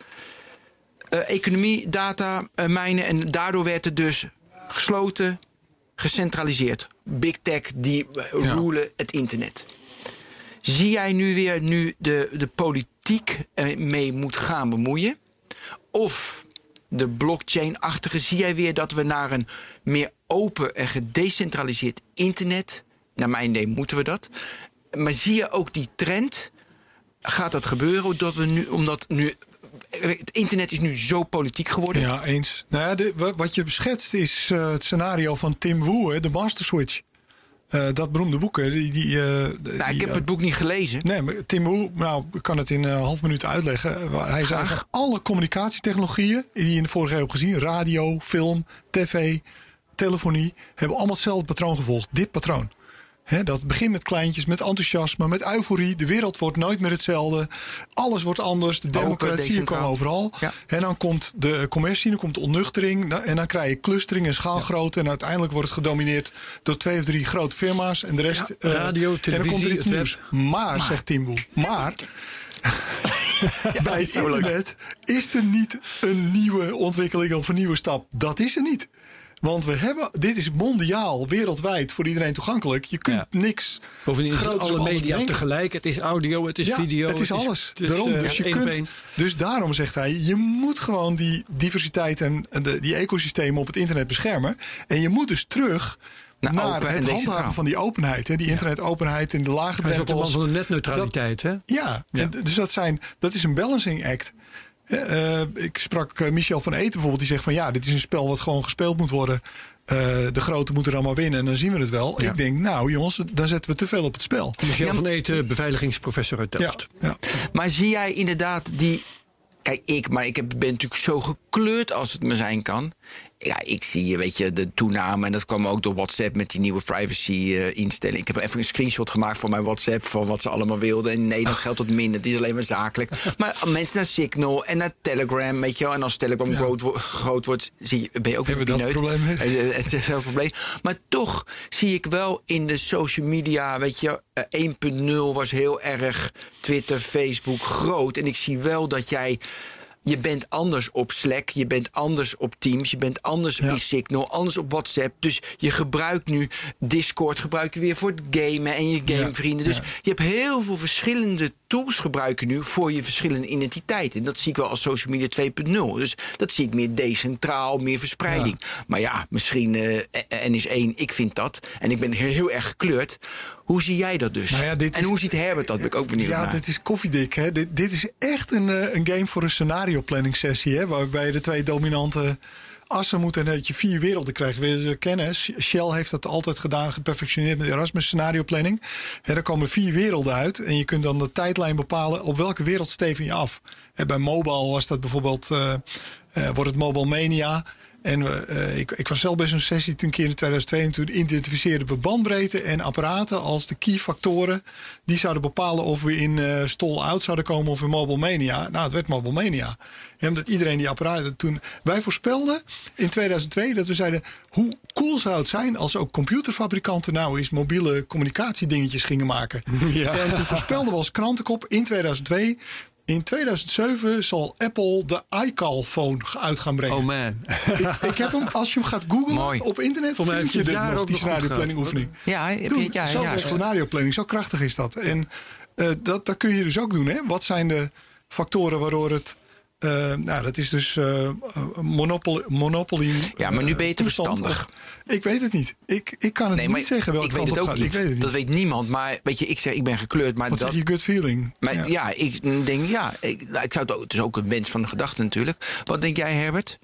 Eh, economie, data, mijnen. En daardoor werd het dus gesloten, gecentraliseerd. Big tech, die eh, Ja. rulen het internet. Zie jij nu weer nu de, de politiek eh, mee moet gaan bemoeien? Of de blockchain-achtige, zie jij weer dat we naar een meer open en gedecentraliseerd internet, naar mijn idee moeten we dat. Maar zie je ook die trend? Gaat dat gebeuren? Omdat we nu, omdat nu, het internet is nu zo politiek geworden. Ja, eens. Nou ja, de- wa- wat je beschetst is eh, het scenario van Tim Wu, hè, de Master Switch. Eh, dat beroemde boek. Die, die, eh, nou, die, ik heb het boek niet gelezen. Nee, maar Tim Wu, nou, ik kan het in een half minuut uitleggen. Hij van alle communicatietechnologieën die je in de vorige eeuw hebt gezien, radio, film, tv, telefonie, hebben allemaal hetzelfde patroon gevolgd. Dit patroon. Dat begint met kleintjes, met enthousiasme, met euforie. De wereld wordt nooit meer hetzelfde. Alles wordt anders. De democratie decentraal. komt overal. Ja. En dan komt de commercie, dan komt de onnuchtering. na- En dan krijg je clustering en schaalgrootte. En uiteindelijk wordt het gedomineerd door twee of drie grote firma's. En de rest. Ja, eh, radio, En dan komt televisie, er iets het nieuws. Maar, zegt Tim Boel, maar [laughs] bij zo leuk. internet is er niet een nieuwe ontwikkeling of een nieuwe stap. Dat is er niet. Want we hebben, dit is mondiaal, wereldwijd, voor iedereen toegankelijk. Je kunt Ja. niks. Bovendien is het alle media tegelijk. Het is audio, het is Ja, video. het is alles. is, daarom, eh, dus, je kunt, dus daarom zegt hij, je moet gewoon die diversiteit en de, die ecosystemen op het internet beschermen. En je moet dus terug Naar naar, open en het handhaven van die openheid. Hè, die internetopenheid en de lage Hij is ook de man drempels. van de netneutraliteit, hè? Ja, Ja. En dus dat, zijn, dat is een balancing act. Eh, ik sprak eh, Michel van Eten bijvoorbeeld, die zegt van ja, dit is een spel wat gewoon gespeeld moet worden. Eh, de grote moeten er allemaal winnen en dan zien we het wel. Ja. Ik denk, nou jongens, dan zetten we te veel op het spel. Michel Ja, van Eten, beveiligingsprofessor uit Ja, Delft. ja. Maar zie jij inderdaad die. Kijk, ik, maar ik heb, ben natuurlijk zo gekleurd als het me zijn kan. Ja, ik zie, weet je, de toename. En dat kwam ook door WhatsApp met die nieuwe privacy-instelling. ik heb even een screenshot gemaakt van mijn WhatsApp. van wat ze allemaal wilden. En nee, dat geldt wat minder. Het is alleen maar zakelijk. Maar mensen naar Signal en naar Telegram, weet je wel. En als Telegram groot, wo- groot wordt, zie je, ben je ook weer Hebben we dat pineut. probleem? [laughs] Het, is zo'n probleem. Maar toch zie ik wel in de social media, weet je, eh, 1.0 was heel erg Twitter, Facebook groot. En ik zie wel dat jij. Je bent anders op Slack, je bent anders op Teams, je bent anders Ja. in Signal, anders op WhatsApp. Dus je gebruikt nu Discord, gebruik je weer voor het gamen en je gamevrienden. Dus ja. je hebt heel veel verschillende tools gebruiken nu voor je verschillende identiteiten. En dat zie ik wel als social media 2.0. Dus dat zie ik meer decentraal, meer verspreiding. Maar ja, misschien eh, en is één, ik vind dat. En ik ben heel erg gekleurd. Hoe zie jij dat dus? Nou ja, dit en is- hoe ziet Herbert dat? Ben ik ook benieuwd Ja, naar. dit is koffiedik. Hè? Dit, dit is echt een, eh, een game voor een scenario planning sessie. Hè? Waarbij je de twee dominante assen moet en dat je vier werelden krijgt. Ze kennen? Sh- Shell heeft dat altijd gedaan, geperfectioneerd met Erasmus scenario planning. Hè, er komen vier werelden uit en je kunt dan de tijdlijn bepalen op welke wereld steven je af. Bij mobile was dat bijvoorbeeld, eh, eh, wordt het Mobile Mania. En eh, ik, ik was zelf bij zo'n sessie toen keer in 2002 en toen identificeerden we bandbreedte en apparaten als de key factoren. Die zouden bepalen of we in eh stol out zouden komen of in Mobile Mania. Nou, het werd Mobile Mania. Ja, omdat iedereen die apparaten toen. Wij voorspelden in 2002 dat we zeiden: hoe cool zou het zijn als ook computerfabrikanten nou eens mobiele communicatiedingetjes gingen maken. [laughs] Ja. En toen voorspelden we als krantenkop in 2002. In 2007 zal Apple de iCal-phone uit gaan brengen. Oh man. [laughs] Ik, ik heb hem, als je hem gaat googlen Mooi. op internet, mij vind je dit nog, die scenario planning oefening. Ja, heb je- Toen, ja, zo ja, werkt ja. scenario planning, zo krachtig is dat. En eh, dat, dat kun je dus ook doen. Hè? Wat zijn de factoren waardoor het... eh, nou, dat is dus eh monopoly, monopoly. Ja, maar nu eh, ben je te verstandig. Ik weet het niet. Ik, ik kan het Nee, niet zeggen welke ik weet het op ook gaat. niet. Ik weet het niet. Dat weet niemand. Maar weet je, ik zeg, ik ben gekleurd. Maar Wat dat, zeg je gut feeling? Maar Ja. ja, ik denk, ja, ik, nou, ik zou het, ook, het is ook een wens van de gedachte natuurlijk. Wat denk jij, Herbert?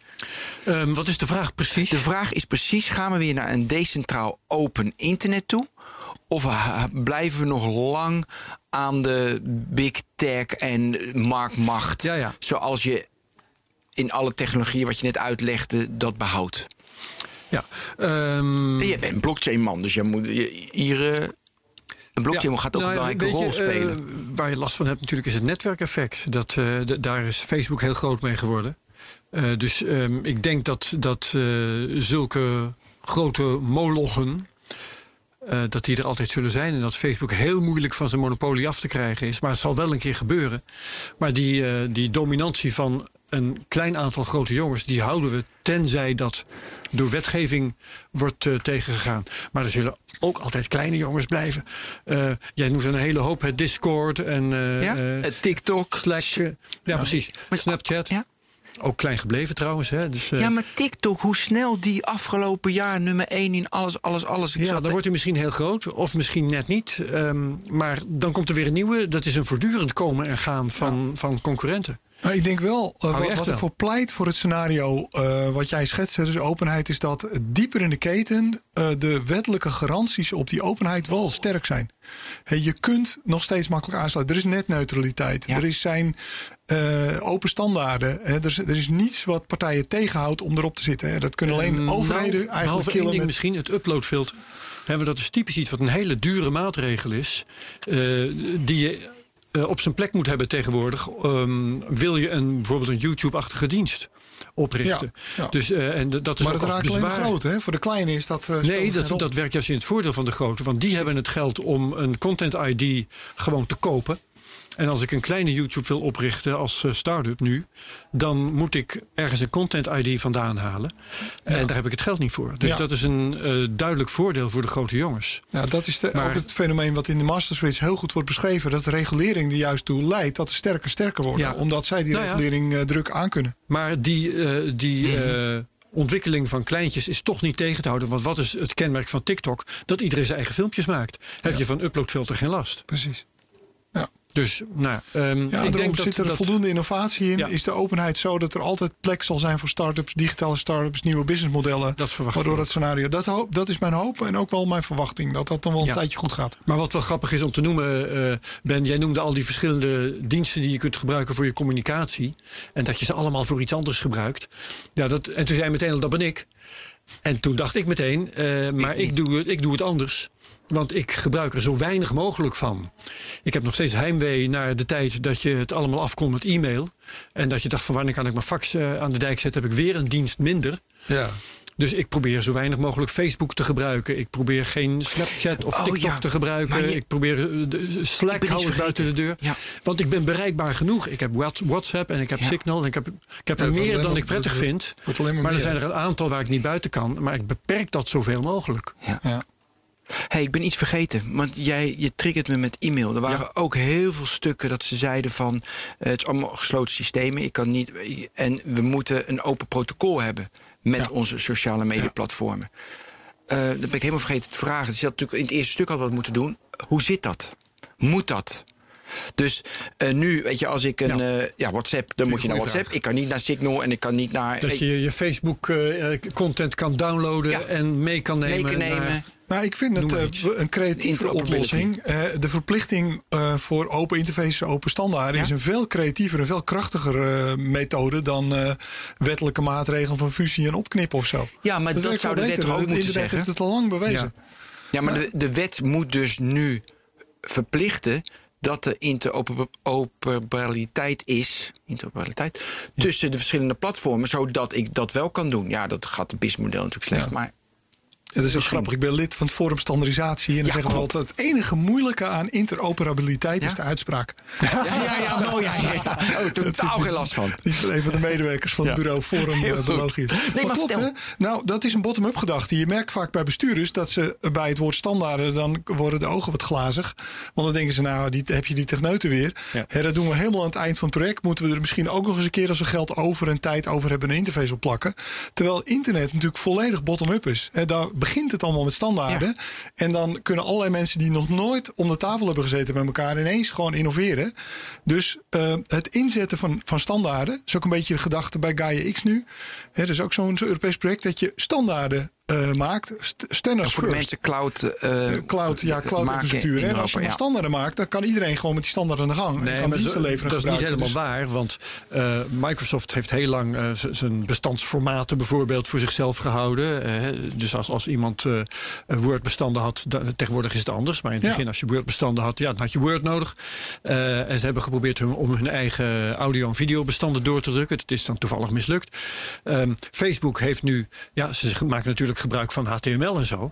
Ehm, wat is de vraag precies? De vraag is precies: gaan we weer naar een decentraal open internet toe? Of blijven we nog lang aan de big tech en marktmacht? Ja, ja. Zoals je in alle technologieën wat je net uitlegde, dat behoudt. Ja. Ehm, je bent een blockchain-man, dus je moet je, hier. eh, een blockchain gaat ook Nou een belangrijke rol je, spelen. eh, waar je last van hebt natuurlijk is het netwerkeffect. Dat, eh, daar is Facebook heel groot mee geworden. Eh, dus ehm, ik denk dat, dat eh, zulke grote molochen... eh, dat die er altijd zullen zijn. En dat Facebook heel moeilijk van zijn monopolie af te krijgen is. Maar het zal wel een keer gebeuren. Maar die, eh, die dominantie van een klein aantal grote jongens... die houden we tenzij dat door wetgeving wordt eh, tegengegaan. Maar er zullen ook altijd kleine jongens blijven. Jij noemt een hele hoop. Het Discord en ja? Het TikTok. Slack. ja, precies. Snapchat. Ja? Ook klein gebleven trouwens. Hè? Dus, eh, Ja, maar TikTok, hoe snel die afgelopen jaar nummer 1 in alles, alles, alles. Ik Ja, zat dan te- wordt hij misschien heel groot, of misschien net niet. Ehm, maar dan komt er weer een nieuwe. Dat is een voortdurend komen en gaan van, van concurrenten. Maar ik denk wel, eh, wat, wat ervoor pleit voor het scenario eh, wat jij schetst, dus openheid, is dat dieper in de keten eh, de wettelijke garanties op die openheid wel sterk zijn. Je kunt nog steeds makkelijk aansluiten. Er is netneutraliteit. Ja. Er is zijn open standaarden. Hè. Er, is, er is niets wat partijen tegenhoudt om erop te zitten. Hè. Dat kunnen alleen Nou, overheden eigenlijk killen. ding Met, misschien, het uploadfilter. Hebben we dat is typisch iets wat een hele dure maatregel is. die je eh, op zijn plek moet hebben tegenwoordig. Ehm, wil je een, bijvoorbeeld een YouTube-achtige dienst oprichten. Ja, ja. Dus, eh, en dat is maar als raakt alleen de grote. Hè. Voor de kleine is dat. speelt Nee, dat, dat werkt juist in het voordeel van de grote. Want die hebben het geld om een content ID gewoon te kopen. En als ik een kleine YouTube wil oprichten als eh, start-up nu, dan moet ik ergens een content ID vandaan halen. En daar heb ik het geld niet voor. Dus Ja. dat is een eh, duidelijk voordeel voor de grote jongens. Nou, dat is de, Maar- ook het fenomeen wat in de Master Switch heel goed wordt beschreven. Dat de regulering er juist toe leidt dat de sterker sterker worden. Ja. Omdat zij die Nou ja. regulering eh, druk aankunnen. Maar die, die eh, ontwikkeling van kleintjes is toch niet tegen te houden. Want wat is het kenmerk van TikTok? Dat iedereen zijn eigen filmpjes maakt. Heb je van uploadfilter geen last. Precies. Dus, nou, um, ja, ik denk dat zit er dat, voldoende innovatie in. Ja. Is de openheid zo dat er altijd plek zal zijn voor start-ups, digitale start-ups, nieuwe businessmodellen. Dat verwacht waardoor ik dat scenario. Dat, hoop, dat is mijn hoop en ook wel mijn verwachting. Dat dat dan wel een Ja. tijdje goed gaat. Maar wat wel grappig is om te noemen, eh, Ben, jij noemde al die verschillende diensten die je kunt gebruiken voor je communicatie. En dat je ze allemaal voor iets anders gebruikt. Ja, dat, en toen zei je meteen, dat ben ik. En toen dacht ik meteen, eh, maar ik, doe het, ik doe het anders. Want ik gebruik er zo weinig mogelijk van. Ik heb nog steeds heimwee naar de tijd dat je het allemaal afkomt met e-mail. En dat je dacht van wanneer kan ik mijn fax eh, aan de dijk zetten, heb ik weer een dienst minder. Ja. Dus ik probeer zo weinig mogelijk Facebook te gebruiken. Ik probeer geen Snapchat of Oh, TikTok ja. te gebruiken. Je- Ik probeer eh, de Slack hou ik buiten de deur. Ja. Want ik ben bereikbaar genoeg. Ik heb Whats- WhatsApp en ik heb Ja. Signal. En ik heb, ik heb Ja, er meer dan ik prettig vind. maar Maar er zijn er een aantal waar ik niet buiten kan. Maar ik beperk dat zoveel mogelijk. Ja. Hey, ik ben iets vergeten. Want jij je triggert me met e-mail. Er waren Ja. ook heel veel stukken dat ze zeiden van... eh, het is allemaal gesloten systemen. Ik kan niet, en we moeten een open protocol hebben... met Ja. onze sociale mediaplatformen. Eh dat ben ik helemaal vergeten te vragen. Dus je had natuurlijk in het eerste stuk al wat moeten doen. Hoe zit dat? Moet dat? Dus eh, nu, weet je, als ik een Ja. WhatsApp, dan moet je naar WhatsApp. Ik kan niet naar Signal en ik kan niet naar. Dat je je Facebook eh, content kan downloaden Ja. en mee kan nemen. mee kan nemen. Nou, ik vind Noem het eh, een creatieve oplossing. Eh, de verplichting eh, voor open interfaces, open standaarden... Ja? is een veel creatiever en veel krachtiger methode... dan wettelijke maatregelen van fusie en opknippen of zo. Ja, maar dat, zou de wet ook moeten internet zeggen. heeft het al lang bewezen. Ja, maar de, de wet moet dus nu verplichten dat er interoperabiliteit is interoperabiliteit, tussen de verschillende platformen, zodat ik dat wel kan doen. Ja, dat gaat het businessmodel natuurlijk slecht, Ja. maar Het is ook grappig. Ik ben lid van het Forum Standaardisatie. En dan zeggen we altijd... het enige moeilijke aan interoperabiliteit is de uitspraak. ja, ja, ja, mooi. Ja, ja. [laughs] Oh, totaal geen last van. [laughs] Die is een van de medewerkers van het bureau Forum eh. Belogisch. Nee, maar klopt, hè? Nou, dat is een bottom-up gedachte. Je merkt vaak bij bestuurders dat ze bij het woord standaarden... dan worden de ogen wat glazig. Want dan denken ze, nou, die, heb je die techneuten weer. Ja. Hè, dat doen we helemaal aan het eind van het project. Moeten we er misschien ook nog eens een keer... als we geld over en tijd over hebben... een interface op plakken. Terwijl internet natuurlijk volledig bottom-up is. Hè, daar begint het allemaal met standaarden. En dan kunnen allerlei mensen die nog nooit om de tafel hebben gezeten met elkaar... ineens gewoon innoveren. Dus eh, het inzetten van, van standaarden... is ook een beetje de gedachte bij Gaia X nu. Hè, er is ook zo'n zo'n Europees project dat je standaarden eh, maakt. St- Standards voor mensen cloud, eh, Eh, cloud, ja, cloud infrastructuur. En Europa, Als je ja. standaarden maakt, dan kan iedereen gewoon met die standaard aan de gang. en kan maar diensten zo- leveren. en dat is niet helemaal Dus- waar. Want eh, Microsoft heeft heel lang eh, zijn bestandsformaten bijvoorbeeld voor zichzelf gehouden. Eh, dus als, als iemand eh, Word-bestanden had, dan- tegenwoordig is het anders. Maar in het Ja. begin, als je Word-bestanden had, ja, dan had je Word nodig. Eh, en ze hebben geprobeerd hun, om hun eigen audio- en videobestanden door te drukken. Het is dan toevallig mislukt. Ehm, Facebook heeft nu, ja, ze maken natuurlijk gebruik van HTML en zo.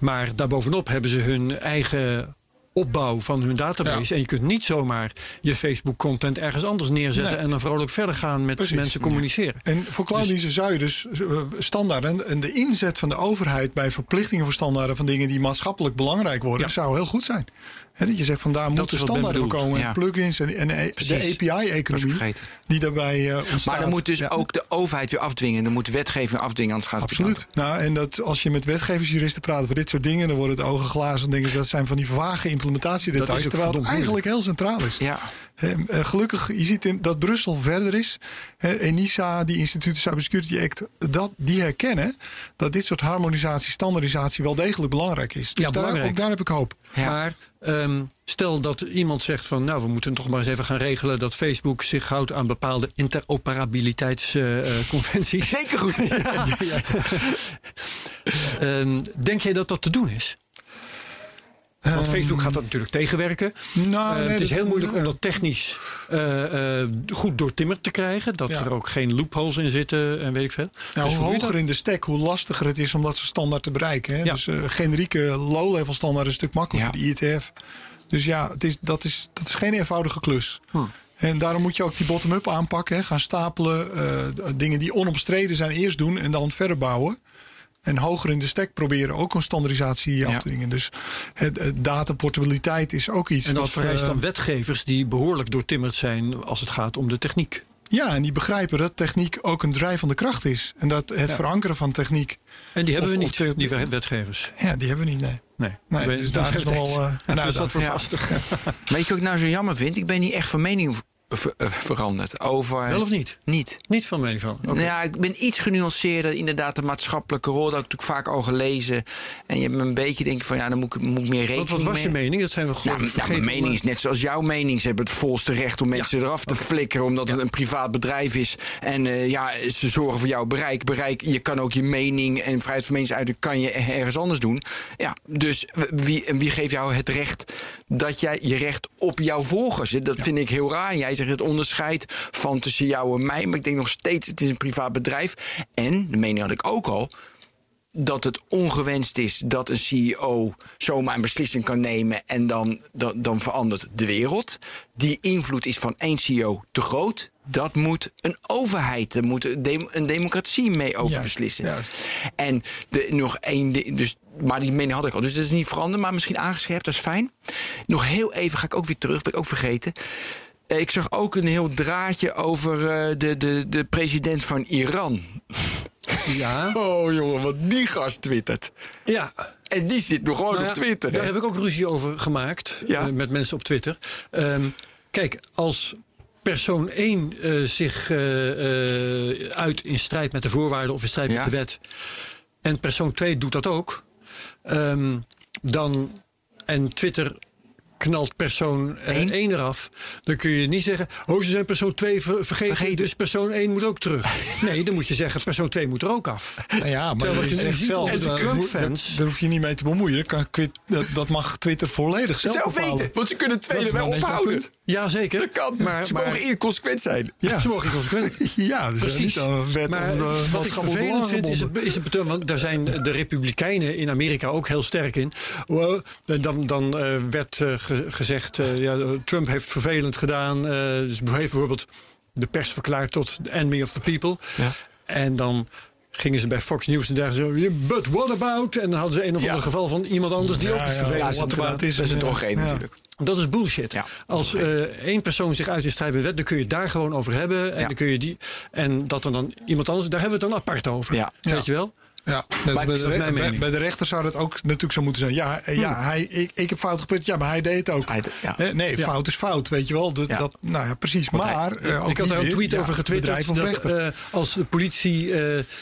Maar daarbovenop hebben ze hun eigen opbouw van hun database. En je kunt niet zomaar je Facebook-content ergens anders neerzetten... Nee. en dan vrolijk verder gaan met Precies. mensen communiceren. En voor clouddiensten zou je dus eh, standaarden en de inzet van de overheid bij verplichtingen voor standaarden van dingen die maatschappelijk belangrijk worden, Ja. zou heel goed zijn. Hè, dat je zegt van daar moeten standaarden voor komen. ja. Plugins en, en de. API-economie die daarbij eh, ontstaat. Maar dan moet dus Ja. ook de overheid weer afdwingen. Dan moet wetgeving afdwingen, anders gaat het Absoluut. Nou, en dat als je met wetgeversjuristen praat over dit soort dingen, dan worden de ogen glazen. Dan denken dat zijn van die vage implementatiedetails. Terwijl het eigenlijk heel centraal is. Ja. Eh, gelukkig, je ziet in, dat Brussel verder is. ENISA, die instituten Cybersecurity Act, dat, die herkennen dat dit soort harmonisatie, standaardisatie wel degelijk belangrijk is. Dus Ja, daar, belangrijk. ook daar heb ik hoop. Ja. Maar ehm, stel dat iemand zegt van... nou, we moeten toch maar eens even gaan regelen... dat Facebook zich houdt aan bepaalde interoperabiliteitsconventies. [laughs] Zeker goed. [laughs] Ehm, denk jij dat dat te doen is? Want Facebook gaat dat natuurlijk tegenwerken. Nou, Eh, het is heel moeilijk om dat technisch eh, eh, goed doortimmerd te krijgen. Dat Ja. er ook geen loopholes in zitten en weet ik veel. Nou, Dus hoe hoger in de stack, hoe lastiger het is om dat soort standaard te bereiken. Hè? Ja. Dus eh, generieke low-level standaard is een stuk makkelijker, Ja. de IETF. Dus ja, het is, dat, is, dat is geen eenvoudige klus. Hm. En daarom moet je ook die bottom-up aanpakken. Hè? Gaan stapelen. eh, dingen die onomstreden zijn eerst doen en dan verder bouwen. En hoger in de stack proberen ook een standaardisatie af Ja. te dingen. Dus het, het dataportabiliteit is ook iets En dat vereist eh, dan wetgevers die behoorlijk doortimmerd zijn als het gaat om de techniek. Ja, en die begrijpen dat techniek ook een drijvende kracht is. En dat het verankeren van techniek. En die hebben Of- we niet, die wetgevers. Ja, die hebben we niet, nee. Nee, Nee, We- dus dat daar is wel, [laughs] eh, een dus dat wordt Ja. lastig. Maar [laughs] weet je wat ik nou zo jammer vind? Ik ben niet echt van mening ver- eh, veranderd over. Wel of niet? Niet. Niet van mening van. Nou ja, ik ben iets genuanceerder. Inderdaad, de maatschappelijke rol. Dat heb ik natuurlijk vaak al gelezen. En je hebt me een beetje denken van ja, dan moet ik, moet ik meer rekening Wat, wat was mee- je mening? Dat zijn we gewoon ja, mijn mening om, is net zoals jouw mening. Ze hebben het volste recht om mensen eraf te flikkeren. Omdat het een privaat bedrijf is. En eh, ja, ze zorgen voor jouw bereik. bereik. Je kan ook je mening en vrijheid van meningsuiting kan je ergens anders doen. Ja, dus wie, wie geeft jou het recht dat jij je recht op jouw volgers. Dat vind ik heel raar. Jij zegt het onderscheid van tussen jou en mij. Maar ik denk nog steeds, het is een privaat bedrijf. En, de mening had ik ook al dat het ongewenst is dat een CEO zomaar een beslissing kan nemen en dan, dan, dan verandert de wereld. Die invloed is van één CEO te groot. Dat moet een overheid, er moet een, dem- een democratie mee over beslissen. En de, nog één, dus, maar die mening had ik al. Dus dat is niet veranderd, maar misschien aangescherpt, dat is fijn. Nog heel even, ga ik ook weer terug, ben ik ook vergeten. Eh, Ik zag ook een heel draadje over eh, de, de, de president van Iran. Ja, [laughs] Oh jongen, wat die gast twittert. ja. En die zit nog gewoon Nou op Twitter. Daar hè? heb ik ook ruzie over gemaakt Ja. eh, met mensen op Twitter. Ehm, kijk, als persoon 1 eh, zich uit in strijd met de voorwaarden of in strijd Ja. met de wet. En persoon 2 doet dat ook. ehm, dan, en Twitter knalt persoon eh, Eén? 1 eraf. Dan kun je niet zeggen, oh ze zijn persoon 2 ver- vergeten, Vergeten. dus persoon 1 moet ook terug. [laughs] Nee, dan moet je zeggen, persoon 2 moet er ook af. Nou ja, maar Terwijl wat je zelf, onder de daar Trump-fans- Daar hoef je niet mee te bemoeien. Dat, kan, dat, dat mag Twitter volledig zelf, zelf weten. Want ze kunnen twee Dat is er wel nou ophouden. punt. Ja, zeker. Dat kan. Maar, ze maar, mogen eerder consequent zijn. Ja. Ze mogen consequent. [laughs] Ja, dus Precies. niet een wet maar om de wat ik vervelend vind is het, is het want daar zijn de Republikeinen in Amerika ook heel sterk in. Dan dan eh, werd eh, ge- gezegd, eh, ja, Trump heeft vervelend gedaan. eh, dus heeft bijvoorbeeld de pers verklaard tot the enemy of the people. Ja. En dan gingen ze bij Fox News en daar zo, "Yeah, but what about? En dan hadden ze een of Ja. ander geval van iemand anders die Ja, ook iets vervelend what about dat is is een, het toch geen ja. natuurlijk. dat is bullshit. Ja. Als eh, één persoon zich uit in strijd met de wet, dan kun je het daar gewoon over hebben. En, Ja. dan kun je die, en dat er dan iemand anders, daar hebben we het dan apart over. Ja. Weet Ja. je wel? Ja, bij, de bij, de rechter zou dat ook natuurlijk zo moeten zijn. Ja, eh, ja hij, ik, ik heb fout gepunt. Ja, maar hij deed het ook. Hij- ja. Nee, Ja. fout is fout, weet je wel. Dat, nou ja, precies. Maar eh, ook ik had daar een tweet over getwitterd. Dat eh, als de politie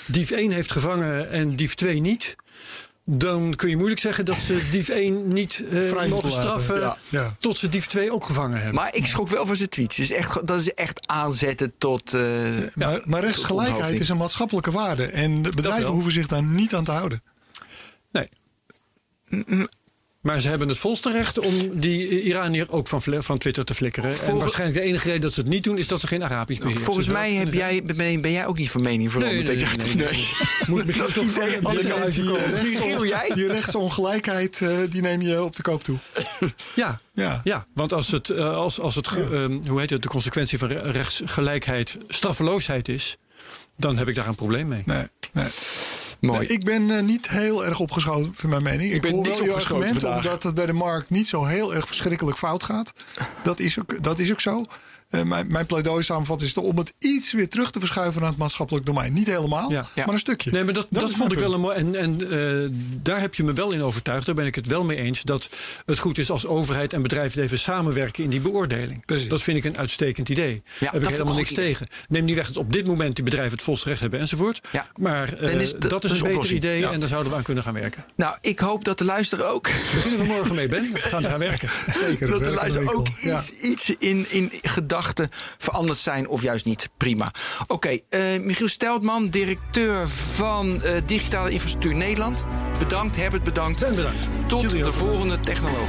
dief 1 heeft gevangen en dief 2 niet. Dan kun je moeilijk zeggen dat ze dief 1 niet eh, Vrij mogen straffen. Ja. Ja. Tot ze dief 2 ook gevangen hebben. Maar ik schrok wel van zijn tweets. Dus echt, dat is echt aanzetten tot... eh, maar, maar rechtsgelijkheid is een maatschappelijke waarde. En de bedrijven hoeven zich daar niet aan te houden. Nee. Maar ze hebben het volste recht om die Iranier ook van, van Twitter te flikkeren. En waarschijnlijk de enige reden dat ze het niet doen... is dat ze geen Arabisch beheersen. volgens mij heb jij, ben, ben jij ook niet van mening veranderd. nee, Dat nee, je- nee, nee. Moet Michiel [laughs] toch van die- jij? rechtsongelijkheid [laughs] eh, die neem je op de koop toe. Ja, Ja. ja, want als het, eh, als, als het ehm, hoe heet het, de consequentie van re- rechtsgelijkheid straffeloosheid is, dan heb ik daar een probleem mee. Nee, nee. Mooi. Nee, ik ben eh, niet heel erg opgeschoten van mijn mening. Ik, ben hoor wel je argument vandaag. omdat het bij de markt niet zo heel erg verschrikkelijk fout gaat. Dat is ook, dat is ook zo. Eh, mijn, mijn pleidooi samenvat is om het iets weer terug te verschuiven naar het maatschappelijk domein. Niet helemaal, Ja. Maar een stukje. Nee, maar dat, dat, vond ik wel een mooi. En, en eh, daar heb je me wel in overtuigd. Daar ben ik het wel mee eens. Dat het goed is als overheid en bedrijven even samenwerken in die beoordeling. Precies. Dat vind ik een uitstekend idee. Daar heb ik helemaal niks idee. tegen. Neem niet weg dat op dit moment die bedrijven het volste recht hebben enzovoort. Ja. Maar eh, En is- dat, dat- is een beter oplossing. idee Ja. en daar zouden we aan kunnen gaan werken. Nou, ik hoop dat de luisteraar ook... We morgen mee, Ben? We gaan eraan werken. [laughs] Zeker, dat de luisteraar ook iets, iets in, in gedachten veranderd zijn of juist niet. Prima. Oké, eh, Michiel Steltman, directeur van eh, Digitale Infrastructuur Nederland. Bedankt, Herbert bedankt. Ben bedankt. Tot Jullie de volgende technoloog.